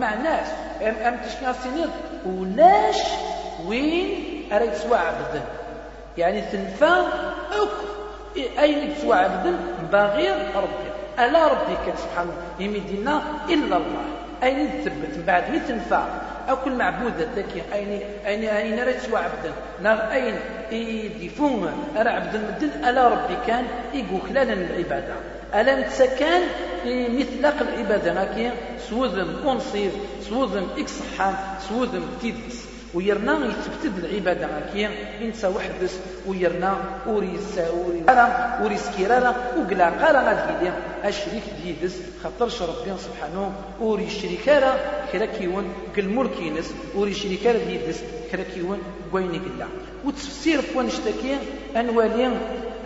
مع ناس أم, أم تشكي سنين ولاش وين أريد سوى عبدا يعني تنفى أك أين تسوى عبدا باغي ربي. ألا ربي كان سبحانه يمدينا إلا الله. أين تثبت بعد مي تنفع أو كل معبود ذاك أين أين أين رأيت سوى عبدا نار أين؟ يدفون أرى عبد المدن ألا ربي كان يقول خلال العبادة ألا نتسكن مثلق العبادة. لكن سوذم أنصير سوذم إكصحان سوذم تيدس. ويرنا يتبتد العبادة كي إنسى وحدس ويرنا وريس وريس كيرالا وقلا قالا غادي الشريك ديدس خاطرش ربي سبحانه. وري الشريكارا كرا كيون قل ملكينس. وري الشريكارا ديدس كرا كيون قويني قلا. وتفسير فوان اشتكي أنوالي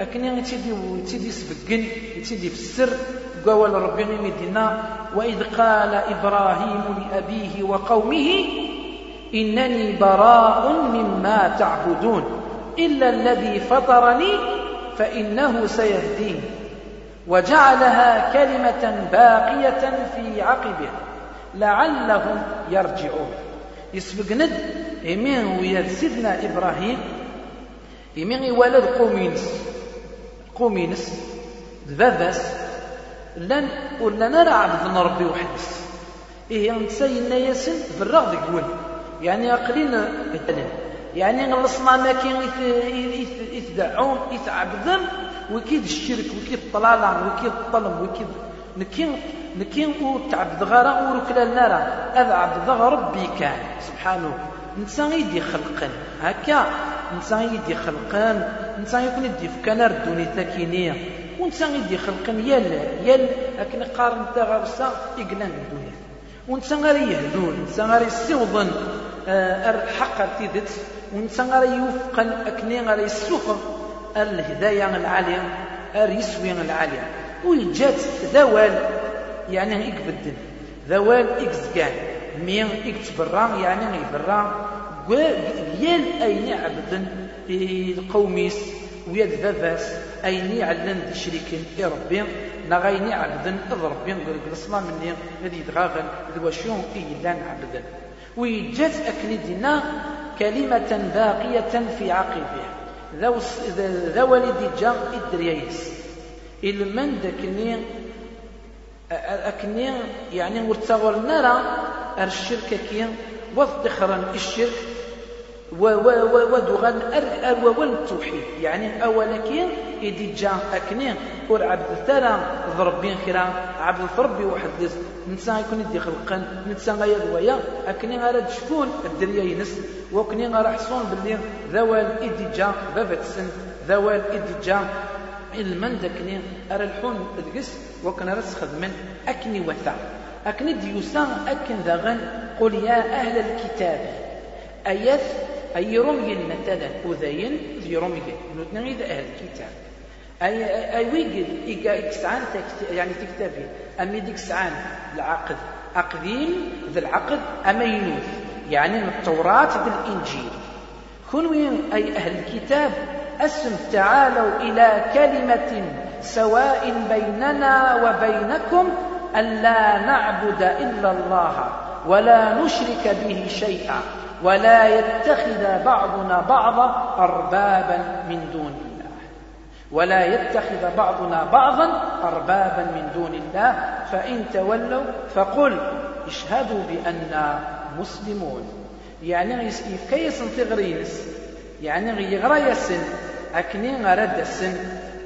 أكني تيدي تيدي سبقن تيدي في السر قول ربي مدينا وإذ قال إبراهيم لأبيه وقومه إنني براء مما تعبدون. إلا الذي فطرني فإنه سيهدين. وجعلها كلمة باقية في عقبه. لعلهم يرجعون. يسبق ند إمين ويا سيدنا إبراهيم. إمين ولد قومينس. قومينس. ذبس لن ولا نرى عبد ربي وحدس. إيه نسينا ياسن بالرغد يقول يعني أقلين يعني غلصنا ما كاين يتدعون يتعبدن وكيد الشرك وكيد الطلالة وكيد الظلم وكيد نكين نكين تعبد غارة وركلا النار. هذا عبد ربي كان. سبحانه. نسان يدي خلقن هكا نسان يدي خلقن نسان يكون يدي فكان ردوني تاكينية ونسان يدي خلقن يل يل لكن قارن تغرسا يقلان الدنيا. ونسان غير يهدون. نسان غير يسوضن الحق تيدت. ونسان غير يوفقن أكني غير يسوفر الهداية العالية الرسوي العالية. ويجات ذوال يعني يكبدن ذوال إكزكان مين إكتبرا يعني يبرا. ويال أين عبدن القوميس ويد ذباس أين يعلن شريك ربي. نغيني عبدن ربي. نقول الصلاة مني هذه دغاغن ذواشون إيلان عبدن ويجات أكندنا كلمة باقية في عقبه. ذا والدي جا إدريايس إلمن داكني أكني يعني ورتغل نرى الشركة كي وضخرا الشرك ودغن أول التوحيد يعني أولا كي إدي جا أكني ور عبد ترى ضربين خيرا. عبد ربي واحد نسا يكون يدي خلقا نسا غير ويا. أكني غير شكون؟ الدريا ينس. وكني غير حصون باللي ذوال إدي جا بابت سن ذوال إدي جا إلمن دكني أرى الحون دقس وكان رس خدمن. أكني وثا. أكني ديوسان. أكن ذغن. قل يا أهل الكتاب. أيث أي رمي مثلا أذين ذي رمي نتنغي أهل الكتاب. أي أي ويجد إكسعان يعني تكتفي. أمي ديك العقد. أقديم ذا العقد أمينوث يعني التوراة ذا الإنجيل كن أي أهل الكتاب أسم تعالوا إلى كلمة سواء بيننا وبينكم ألا نعبد إلا الله ولا نشرك به شيئا. ولا يتخذ بعضنا بعضا أربابا من دون الله. ولا يتخذ بعضنا بعضا أربابا من دون الله. فإن تولوا فقل اشهدوا بأننا مسلمون. يعني كيس تغرينس يعني يغرى يسن أكني غرد السن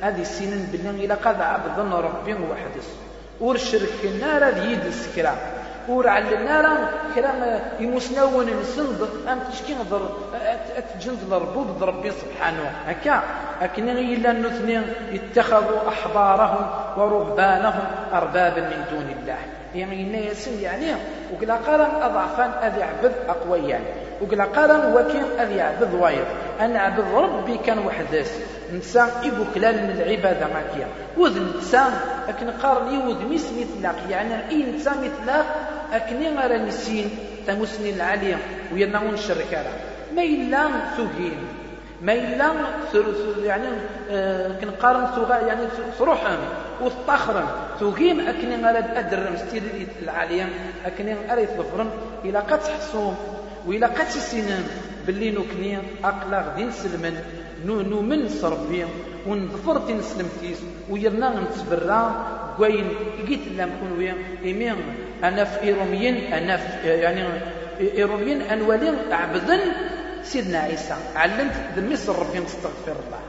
هذه السنين بالله إلى قد عبد ربي وحدس ور شركنا راه السكرة. ور علمنا راه كلام يمسنون نسند أم تشكي نظر اتجند لربوب ربي سبحانه. هكا. لكن إلا النثني اتخذوا احبارهم ورهبانهم اربابا من دون الله. يعني يسن يعني وقلا قرن اضعفان أذي عبد اقويا. وقلا قرن وكين اذي عبد وايض أنا عبد ربي كان وحدس. نسان إبوكلال من العبادة ماكيا وذ نسان أكن قارن يوذ ميس مثلاق يعني أي نسان مثلاق أكن غير نسين تمسني العالية وينعون الشركة ما إلا ثوهين ما إلا يعني آه كنقارن ثوغا يعني ثروحهم وثطخرم ثوغيم أكن غير أدرم ستير العالية أكن غير يتظفرم إلى قد تحصوم وإلى قد تسينم باللي نكني أقلا غدي نسلمن نؤمن ربي ونظفر تنسلمتيس ويرنا نتبرا كوين قيت لم كون ويا إيمين أنا في إيروميين أنا في يعني إيروميين أنوالي عبدا سيدنا عيسى. علمت ذميس ربي نستغفر الله.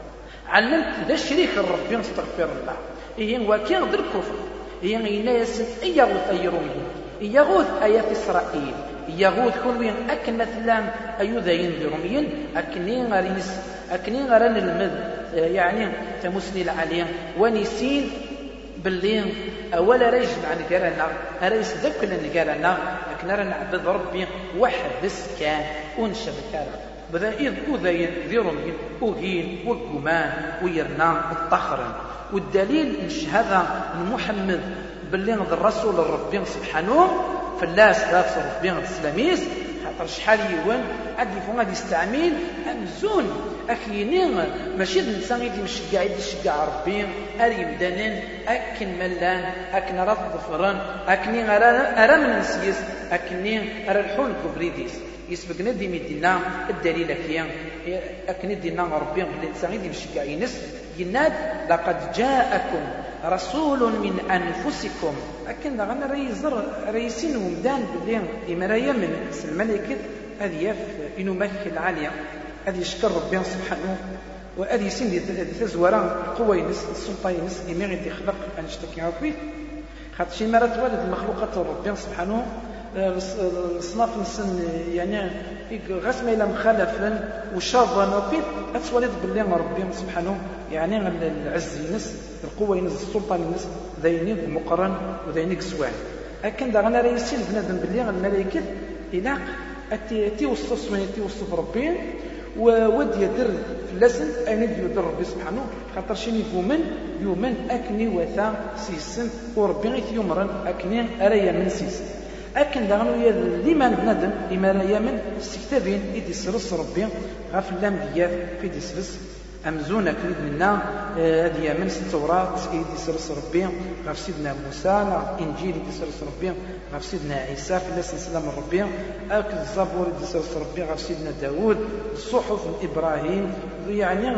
علمت ذا الشريك ربي نستغفر الله. إيه وكان ذا الكفر. إيه إناس إيغوث أيروميين. إيغوث آيات إسرائيل. يغوث كل وين أكن مثلا أيو ذاين بروميين أكني غريس أكني غران المذ يعني تمسني العليا ونسين باللي أولا ريج مع نقارنا ريس ذاك نقارنا لكن رانا نعبد ربي واحد بس كان ونشب كارا بدا إذ أذين ذي رمين أهين وقمان ويرنا الطخرا والدليل مش هذا محمد باللي الرسول ربي سبحانه فلاس لا تصرف بين السلاميس خاطر شحال يوان عاد يفون غادي يستعمل امزون اكينين ماشي الانسان غادي مشجع يدي يشجع ربي أري مدانن أكن ملان أكن راه ظفران أكني أرى من نسيس أكني أرى الحون كبريديس يسبقنا دي مدينة الدليل كيان اكن دينا ربي الانسان غادي مشجع ينس يناد لقد جاءكم رسول من أنفسكم. لكن دغنا ريزر ريسين ومدان بلي إمرا يمن. الملائكة هذه يف إنو مثل عالية. هذه يشكر ربي سبحانه. وهذه سن تزورا قوة ينس السلطة ينس إمي غير يخلق أن يشتكي عفوي خاطر شي مرات والد المخلوقات ربي سبحانه. الصناف نسن يعني غاس ما إلا مخالفا وشاظا وكيف أتولد باللي ربي سبحانه يعني العز ينس القوة ينس السلطان ينس ذينيك مقرن وذينيك سواع لكن دا غنا ريسيل بنادم باللي الملائكة إلاق أتي وصف من أتي وصف ربي وود يدر في اللسن أين يدر ربي سبحانه خاطر شيني يؤمن يؤمن أكني وثا سيسن وربي غيث يمرن أكني أريا من سيسن. أكن يا لمن بنادم لا يمن استكتابين إدي سرس ربي غاف اللام ديال في دي سرس أمزون كريد منا هذه آه من التوراة إيدي سرس ربي غاف سيدنا موسى إنجيل سرس ربي غاف سيدنا عيسى في الله سلام ربي أكل الزبور سرس ربي غاف سيدنا داود الصحف إبراهيم. يعني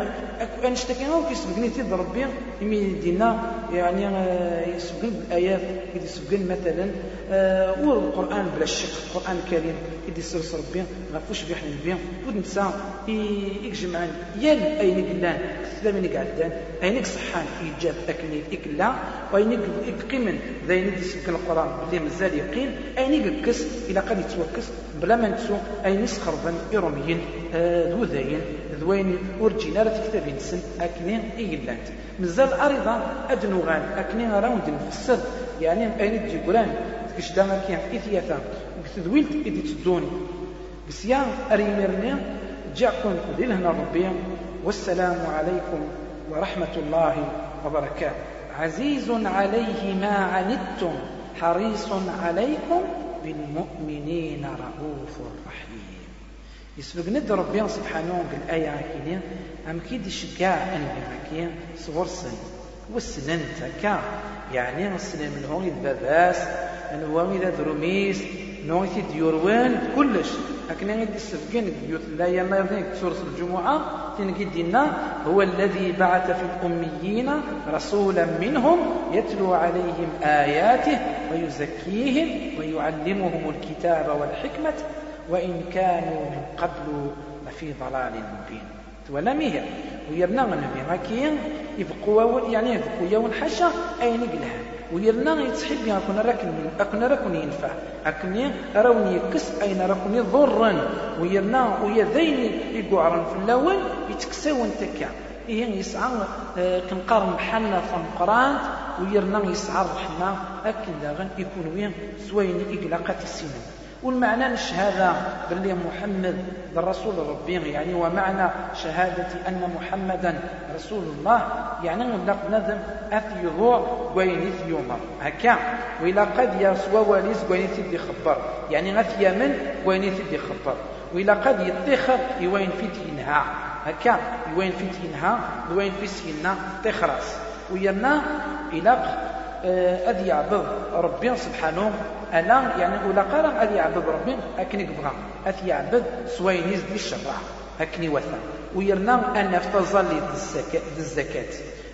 أنشتكي هو كيسبقني تيد ربي يمي دينا يعني آه، يسبقن الآيات يدي يسبقن مثلا. آه والقرآن بلا شك القرآن الكريم يدي سرس ربي غافوش بيحنا نبي ونسى يجمعن يال أين قلان ثلاثة قعدان أينك صحان إيجاب أكني إكلا. وأينك إقيمن ذا يدي سبقن القرآن اللي مازال يقين. أينك كس إلى قد يتوكس بلا ما نتسو أين سخربا إرميين. آه ذو ذاين. ذوين ورجينا راه تكتب نسن أكني إيلانت مازال أريضا أدنو غان. أكني راوند نفسر يعني أين تجي قرآن. كش داما كيان؟ إثياثا. وكتدويلت إدي تدوني. بس يا أريميرني جاكم دي لهنا ربي والسلام عليكم ورحمة الله وبركاته. عزيز عليه ما عنتم حريص عليكم بالمؤمنين رؤوف رحيم. يسبق ند ربي سبحانه الآية كينيا أم كيد شكاع أنبي كين صغر سن. والسنن تكا يعني السنن من هون الباباس من هو إذا دروميس نويتي ديوروان كلش. لكن غادي السفكين بيوت الله يلا يظنك سورة الجمعة تنقدنا هو الذي بعث في الأميين رسولا منهم يتلو عليهم آياته ويزكيهم ويعلمهم الكتاب والحكمة وإن كانوا من قبل لفي ضلال مبين. ولم هي ويرنا النبي هكين يبقوا يعني يبقوا يوم حشا أين قلها ويرنا يتحب أكون راكن أكون راكن ينفع. أكني روني كس أين راكن ضرا. ويرنا ويا ذين يقعرن في الأول يتكسون تكا إيه يسعى آه، كنقارن محنا في القرآن ويرنا يسعى الرحمة. أكن داغن يكون وين سوين إقلاقات السنين والمعنى الشهادة باللي محمد الرسول ربي يعني ومعنى شهادة أن محمدا رسول الله يعني نلق نذم أثي يضوع وينيث يومر هكا وإلا قد يسوى واليس وينيث دي خبر. يعني أثي يمن وينيث دي خبر. وإلا قد يتخر يوين في تينها. هكا يوين في تينها يوين في سينا تخرس. ويرنا إلاق أذ يعبد ربي سبحانه. أنا يعني ولا قال أذ يعبد ربي أكني بغا أذ يعبد سوينيز دي الشرع أكني وثا ويرنا أن افتظل الزكاة.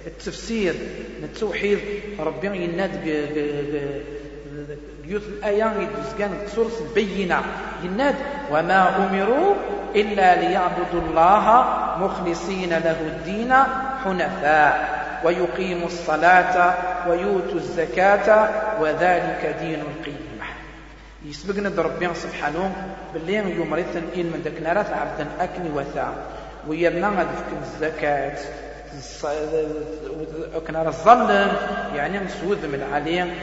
التفسير التوحيد ربي يناد بيوت الآية يدوز كان سورة البينة. يناد وما أمروا إلا ليعبدوا الله مخلصين له الدين حنفاء. ويقيموا الصلاة ويؤتوا الزكاة وذلك دين القيمة. يسبقنا ربي سبحانه باللي يوم إن من دك نارات عبدا أكني وثا ويرنا غدفك الزكاة. كنا الظلم يعني نسود من العليم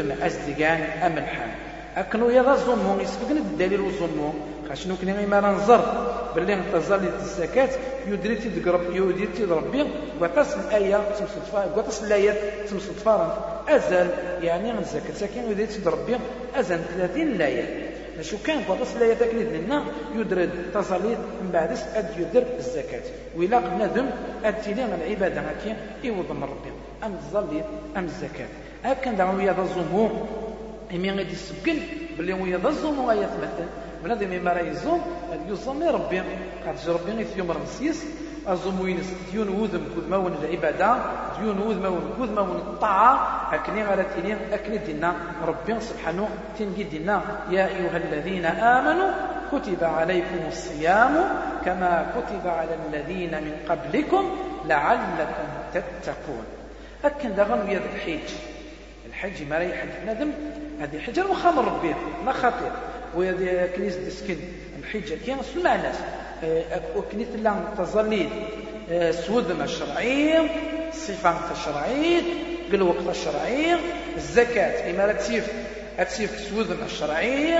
من أزدقان أم الحال أكنو يضا الظلم يسبقنا الدليل والظلم خاشنو كنا ما ننظر باللي نتظل الزكاة يدريتي تقرب يدريتي ربي وقص الآية تمصدفا وقص الآية تمصدفا أزل يعني من الزكاة ساكن يدريتي ربي أزل 30 الآية شو كان وقص الآية تكنيد لنا يدرد تصليد من بعد أد يدر الزكاة وإلا ندم أد تيلي العبادة هكي يوض من ربي أم الظليد أم الزكاة هكذا دعوا يا الزمو إمي غادي يسكن باللي هو يا الزمو بنادم ما راه يزوم يزوم ربي قد ربي في يوم رمسيس أزوم وينس ديون وذم كود مون العبادة ديون وذم كود مون الطاعة أكني على تيني أكني دينا ربي سبحانه تنجي دينا يا أيها الذين آمنوا كتب عليكم الصيام كما كتب على الذين من قبلكم لعلكم تتقون أكن دغن ويا الحج الحج ما ريح بنادم هذه حجر وخامر ربي ما خطير وهذه كنيسة ديسكن الحجة. كي سمع الناس وكنيسة لا تظليل سود الشرعية الصفة الشرعية الوقت الشرعي الزكاة إما تسيف سود الشرعية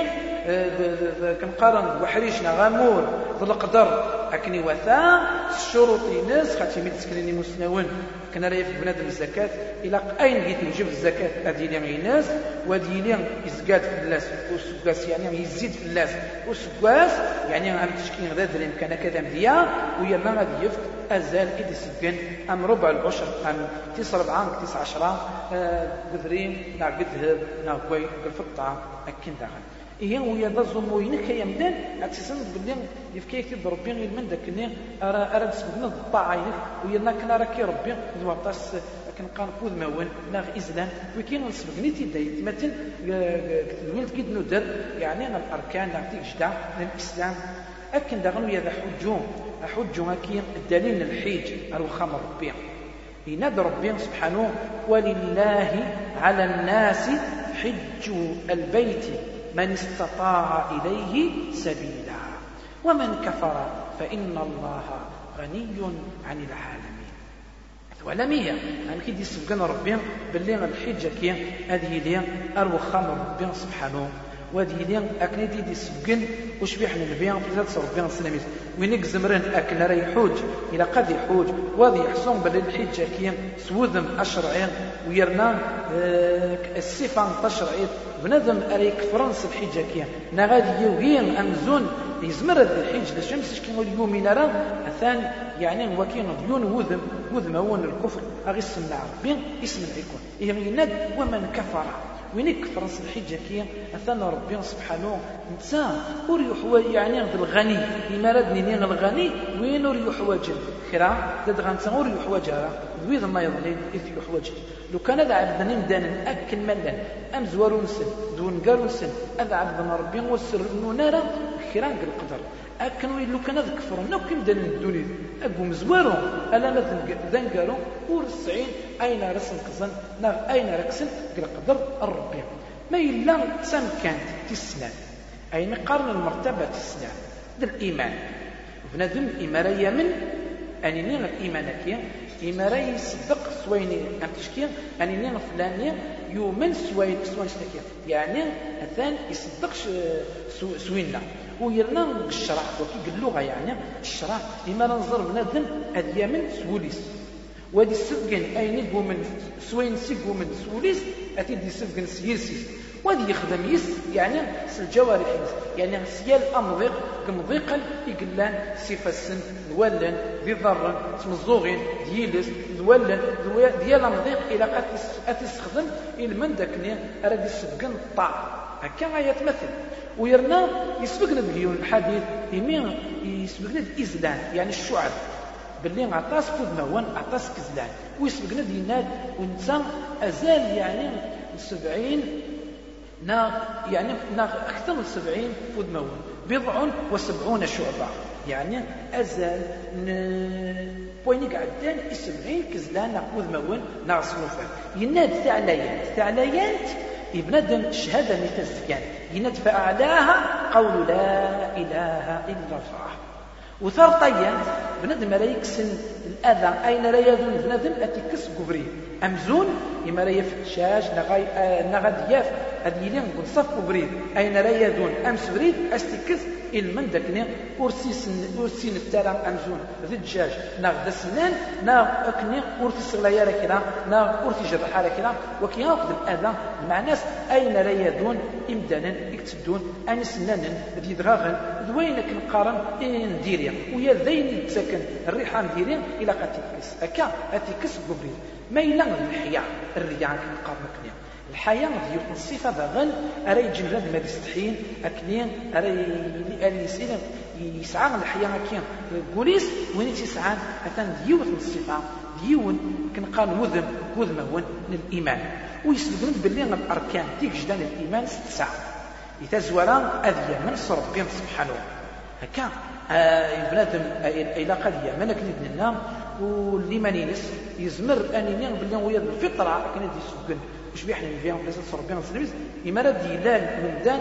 كنقارن وحريشنا غامور ذو القدر. أكني وثاء الشروط ناس خاطي مي تسكنيني مسنون. كنا راه في بنادم الزكاة. إلى أين جيت نجيب الزكاة؟ هذه لي الناس وهذه لي يزكاد في الناس. وسكاس يعني يزيد في الناس. وسكاس يعني عم تشكين غدا درهم كان كذا مديا ويا ما غادي يفت أزال إذا سكن أم ربع العشر أم تسع ربعة تسع عشرة. قدرين نا قدهب نا قوي قلفطة أكين داخل. إيه ويا ذا الزموين كيمدان أتسن بلي يفكي يكتب ربي غير من ذاك اللي أرى أرى تسبنا الطاعة ويا كنا راكي ربي. ذو عطاس كان قان فوز مون ناغ إزلام وكين نسبقني تيداي مثلا الولد كيد ندر يعني الأركان نعطيك جدع الإسلام أكن داغن ويا ذا حجوم. حجوم أكين الدليل الحيج. أروخام ربي. ينادى ربي سبحانه. ولله على الناس حج البيت. من استطاع إليه سبيلا. ومن كفر فإن الله غني عن العالمين. ولمية أنا كي يسبقنا ربي باللي الحجة كي هذه لي أروخام ربي سبحانه. وهذه لي أكن دي سجن وشبيح البيان في ذات صرف بيان السلاميس وينك زمرن أكن راه يحوج إلى قد يحوج وهذا يحصون بل الحجة كي سوذم أشرعين. ويرنا آه، الصفة تشرعي بنادم أري كفرنس الحجة كي نغادي يوغين أمزون. يزمر الحج الشمس كي اليوم راه الثاني يعني هو كي ديون وذم. وذم هو الكفر. أغي السمع ربي اسم العيكون يناد ومن كفر. وين يكفر الحجة كي أثنى ربي سبحانه؟ نتا ور يحوى يعني الغني. لما ردني نين الغني وين ور يحوج خيرا؟ داد غانتا ور يحوج ويض ما يظلي إذ يحوج لو كان هذا عبدنا مدانا أكل ملان أم زوارو نسن دون قالو نسن هذا عبدنا ربي وسر نونارا خيرا القدر. أكن لو كان ذكفر نو كم دان الدنيا أبو مزوارو. ألا ما ذنقارو ورسعين أين رسم قزن ناغ أين ركسن قدر الربي ما إلا سام كانت تسلام أين قارن المرتبة تسلام ذا الإيمان بنادم إمارة من؟ أني نين الإيمان كي؟ إمارة يصدق سويني أم تشكي أني نين فلاني يؤمن سوين سوين يعني أثان يصدقش سوينا ويرنا الشرع وكي اللغة يعني الشرع لما ننظر بنادم أديامن سوليس وهذه السفقن أين من سوين سيقو من سوليس أتي دي سفقن سيسيس وهذه يخدم يس يعني الجوارح يعني سيال أمضيق كمضيقا يقلان سيف السن ذولن ذي ضرن تمزوغين ديالس ذولن ديال أمضيق إلى أتي استخدم إلى من داكني. أراد يسفقن الطاع هكا غايتمثل ويرنا يسبقنا ديون الحديث يمين يسبقنا الإزلان يعني الشعب. باللي عطاس فود موان عطاس كزلان ويسبقنا ديناد ونتا أزال يعني سبعين نا يعني نا أكثر من سبعين فود موان بضع وسبعون شعبة. يعني أزال بوينيك عدان سبعين كزلان نقود نغسلو فيه يناد ثعليات. ثعليات بنادم شهادة نتزكان يناد فأعلاها قول لا إله إلا الله. وثار طيان بنادم لا يكسن الأذى. أين لا يذون بنادم أتكس قبري. أمزون إما لا يفتشاج نغاد ياف هذه يلين صف قبري. أين لا يذون أمس بريد أستكس المن داكني ورسيسن ورسين الترى امزون ذي الدجاج. ناغ دا سنان ناغ أكني ورتي الصغلايا راه كذا ناغ ورتي جرحا راه كذا وكياخذ الأذى مع ناس أين لا يدون؟ امدانا يكتدون ان سنانا ذي دغاغن ذوين كنقارن نديريا ويا ذين يتسكن الريحه نديريا إلى قاتيكس. هكا اتيكس قبري. ما إلا الحياة الرياء كنقارن كنيا. الحياة ديال الصفة باغن أرى يجمل ما يستحين أكنين أرى يسعى الحياة كين قوليس وين تسعى؟ أثان ديوت الصفة. ديون كنقال وذم وذم هو الإيمان ويسبقون باللي الأركان تيك جدان الإيمان ست ساعة يتزورا أذيا من ربي سبحانه. هكا. آه بنادم إلى قد يمنك ابن النام واللي مانينس يزمر أني باللي ويا الفطرة كان يسبقن واش بيحنا فيهم بلاصه ربنا سلميز إما راه ديلال ممدان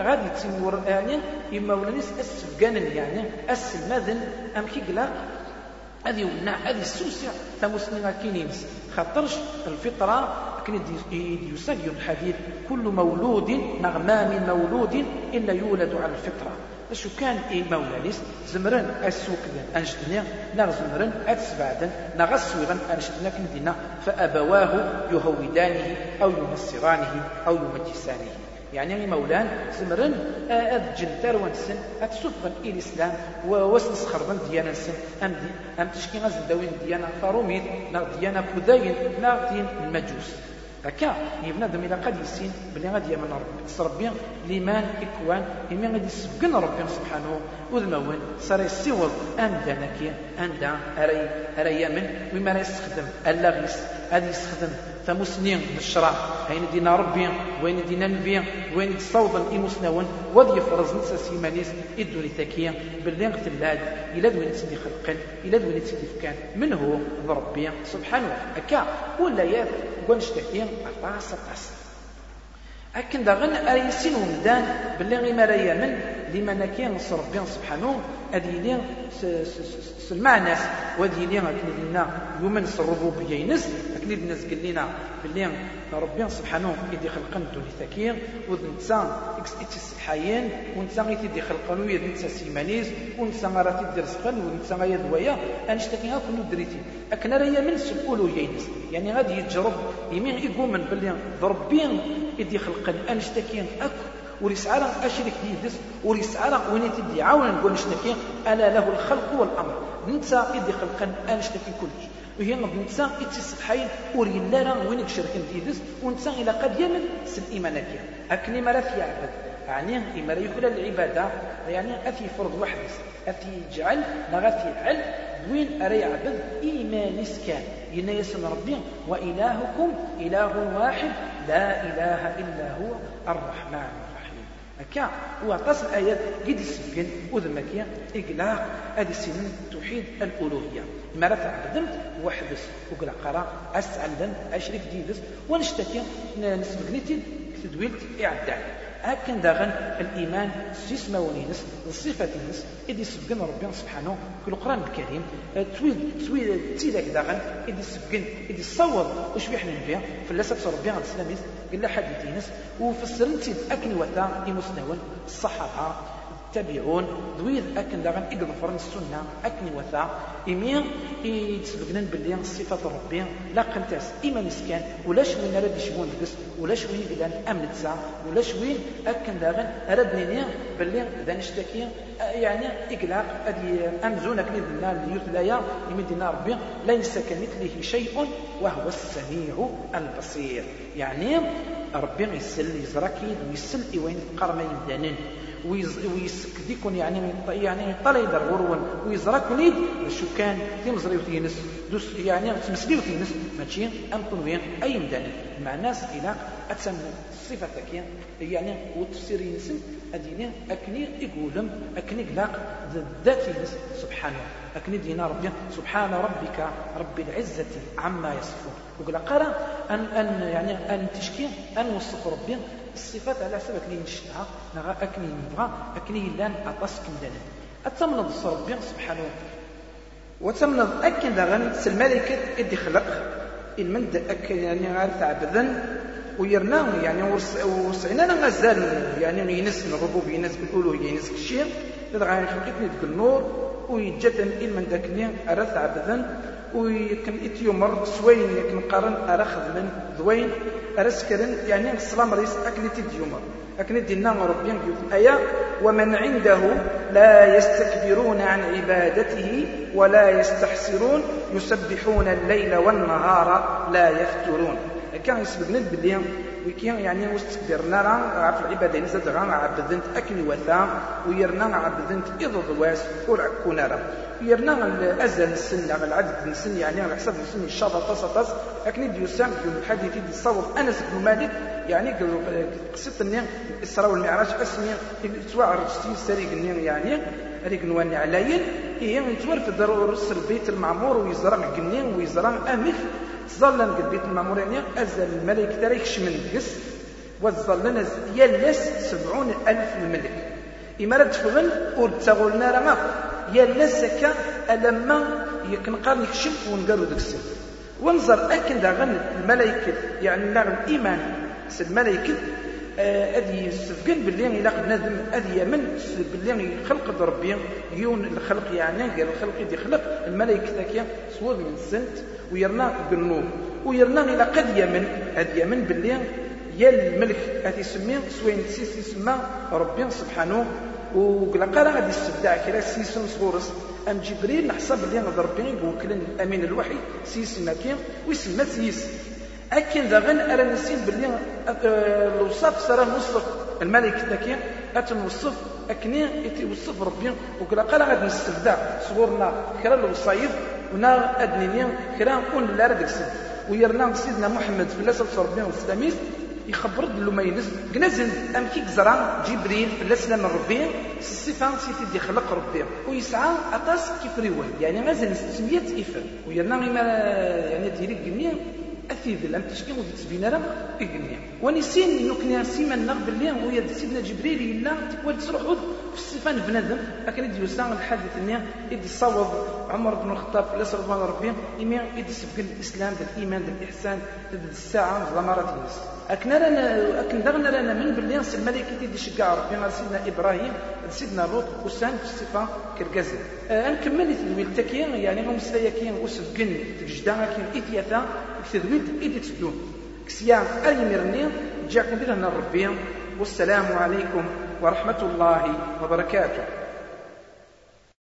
غادي تسمور يعني إما ولانيس السفقان يعني السلماذن أم كي قلاق هذه ولنا هذه السوسع تمسلمة كينيمس خاطرش الفطرة يسجل الحديث كل مولود نغمام مولود إلا يولد على الفطرة. شو كان اي مولانيس زمرن اسوكدن انجدنا نا زمرن أتسبعدن نا غسوغن انجدنا كندينا فأبواه يهودانه أو ينصرانه أو يمجسانه. يعني مولان زمرن أذجل تروان سن أتسفغن إلى الإسلام ووسنس خربن ديانا سن أم, دي أم تشكي غزل دوين ديانا فاروميد نا ديانا كذاين نا دين المجوس. هكا يبنادم إلى قد يسين بلي غادي يأمن ربي. تربي ليمان إكوان يمين غادي يسبقن ربي سبحانه. وذمون صار يسيوض امدا أندا أري أري يامن وما راه يستخدم اللاغيس غادي يستخدم ثمسنين بالشرع هين دينا ربي وين دينا نبي وين تصوضا إمسناون وذي يفرز نسا سيمانيس إدوني ثكيا باللي غتلاد إلى دوين تسدي خلقا إلى دوين تسدي فكان. من هو؟ ربي. سبحانه أكا ولا ياف ونشتكي أطاس أطاس. أكن داغن أريسين ومدان باللي غير من لمن كان ربي سبحانه أدي سلمع الناس وادي لي أكن لنا يومن الربوبية ينس أكن الناس قال لنا باللي ربي سبحانه يدي خلقن دون ثكير ونتسا إكس الحيين ونتسا يدي خلقن ويد نتسا سيمانيز ونتسا راه تدير رزقن ونتسا يد ويا انشتكي هاك دريتي. أكن راه من سكولو ينس يعني غادي يتجرب يمين يقومن باللي ضربي يدي خلقن انشتكي أك وريسعى أشرك ديدس وريسعى وين تدي عاون نقول نشتكي ألا له الخلق والأمر. نتا يدي خلقا انشتكي كلش. وهي نتا يتسبحين وري لا وين شركن ديدس ونتا إلى قد يمن سن ايمانك أكني ما في عبد. يعني إما يكون العبادة يعني أثي فرض واحد أثي يجعل نغثي عل وين أري عبد. إيمان كان يسن ربي. وإلهكم إله واحد. لا إله إلا هو الرحمن هكا وعطاس الآيات قد يسبقن وذمكيا إقلاق هذه سنين توحيد الألوهية. ما رفع بدمت وحدس وقلا قرأ أسعلن أشرك ديدس ونشتكي نسبقني تدويلت إعداد. هكذا داغن الإيمان سيسما ونينس الصفة نس. إذا سبقن ربنا سبحانه في القرآن الكريم تويد تويد تيداك داغن إذا سبقن إذا صوب وش بيحنا نبيع؟ فلسفة ربنا الإسلامي قال حديثينس وفسرن تيد أكن وثا إمسنون الصحابة. تبعون دويد أكن داغن إقضفرن السنة أكن وثا. إمير يتسبقنا باللي صفات ربي. لا قنتاس إما نسكان ولا شوين راد يشبون ولا شوين بلان أمن تسع ولا شوين أكن داغن راد نيني باللي ذا نشتكي. يعني إقلاق أدي أمزون بالله اللي يتلايا يمدنا ربي. ليس كمثله شيء وهو السميع البصير. يعني ربي يسل يزركيد ويسل إوين قرمين دانين ويسكديكون يعني يعني طلع يدر ورون ويزرك وليد شو كان تيمزري وتينس دوس يعني تمسلي وتينس ماشي؟ ام وين؟ أي مدان مع الناس إلى أتسمى الصفه تكين يعني والتفسير ينسم أديني أكني يقولم أكني قلاق ذات سبحانه أكني دينا ربي. سبحان ربك رب العزة عما يصفون. وقال قرأ ان أن يعني أن تشكي أن وصف ربي. الصفات على حسب اكني نشتها نغا اكني نبغى اكني لأن أطاس كمدانا اتمنض ربي سبحانه وتمنض اكن داغن الملائكه إدي خلق. المند اكن يعني غير تعبدن ويرنا يعني وسعنا غزال. يعني ينس من الربوب ينس بالالوهيه ينس الشيء غير خلقتني ديك النور. ويجتن من داك ارث عبدا ويكن اتيومر سوين يكن قارن ارخذ من ذوين ارسكرن يعني السلام ريس اكنتي ديومر اكنتي نام ربي الايه ومن عنده لا يستكبرون عن عبادته ولا يستحسرون يسبحون الليل والنهار لا يفترون. كان يسبقنا باللي وكان يعني واستكبرنا راه عرف العبادة نزاد غا عبدنت اكني وثا ويرنا عبدنت اذ ضواس ورعكونا راه. يرنا الأزل السن العدد السن يعني على حسب السن الشاطر تصطس لكن ديو سام في الحديث دي الصوت أنس بن مالك يعني قصه النير الاسراء والمعراج أسمي سواء رجستي سريق النير يعني ريق نواني عليين هي يتورف رس البيت المعمور ويزرع قنين ويزرع امف ظل قد بيت المعمور يعني أزل الملك تاريخ من دقس وظلنا يلس سبعون ألف الملك. إما رد فغن ورد رمى يا سكا ألما يكنقار يكشم ونقالو داك السن ونظر أكن داغن الملائكة يعني ناغ الإيمان سد الملائكة أدي سفقن باللي إلا بنادم أدي يمن باللي خلق ربي يون الخلق يعني قال الخلق يدي خلق. الملائكة ذاك صور من السنت ويرنا بالنور. ويرنا إلى قد يمن. أدي يمن باللي يا الملك هذه سمي سوين سيسي سما ربي سبحانه. وقال قال غادي يستبدع كلا سيسن صغورس أم جبريل نحسب اللي غادي ربي يوكلن أمين الوحي سيس ماكين ويسمى سيس اكن ذا غن ارى نسين باللي آه، الوصف سرى نوصف الملك ذاكي اتنوصف أكني يتوصف ربي وقال قال غادي نستبدع صغورنا كرا الوصايف ونا أدنيني كرا نكون لا راه ويرنا سيدنا محمد في الله الله عليه يخبر ينزل كنزل ام كي زرا جبريل في الاسلام ربي الصفه سيتي دي خلق ربي. ويسعى أطاس كيف ريوان يعني غازل سميت إفر. ويرنا يعني ديري قنيه اثيد لم تشكي وتسبين راه قنيه ونسين نكني سيما نغ باللي ويا سيدنا جبريل الا تقول تروح في الصفة بنادم. لكن يدي يسان الحديث اني يدي صوب عمر بن الخطاب في رضوان ربي يمي يدي سبق الإسلام ذا الايمان ذا الاحسان ذا الساعة ذا مرات الناس اكن رانا اكن دغنا رانا من باللي نص الملائكه تيدي شقع ربي سيدنا إبراهيم سيدنا لوط وسان في الصفه كركازن أه نكمل تدويل تكين يعني هم سلايكين وسبقن تجدا كين اثياثا تدويل ايدي تسدون كسيان أي مرني جاكم بنا ربي والسلام عليكم ورحمة الله وبركاته.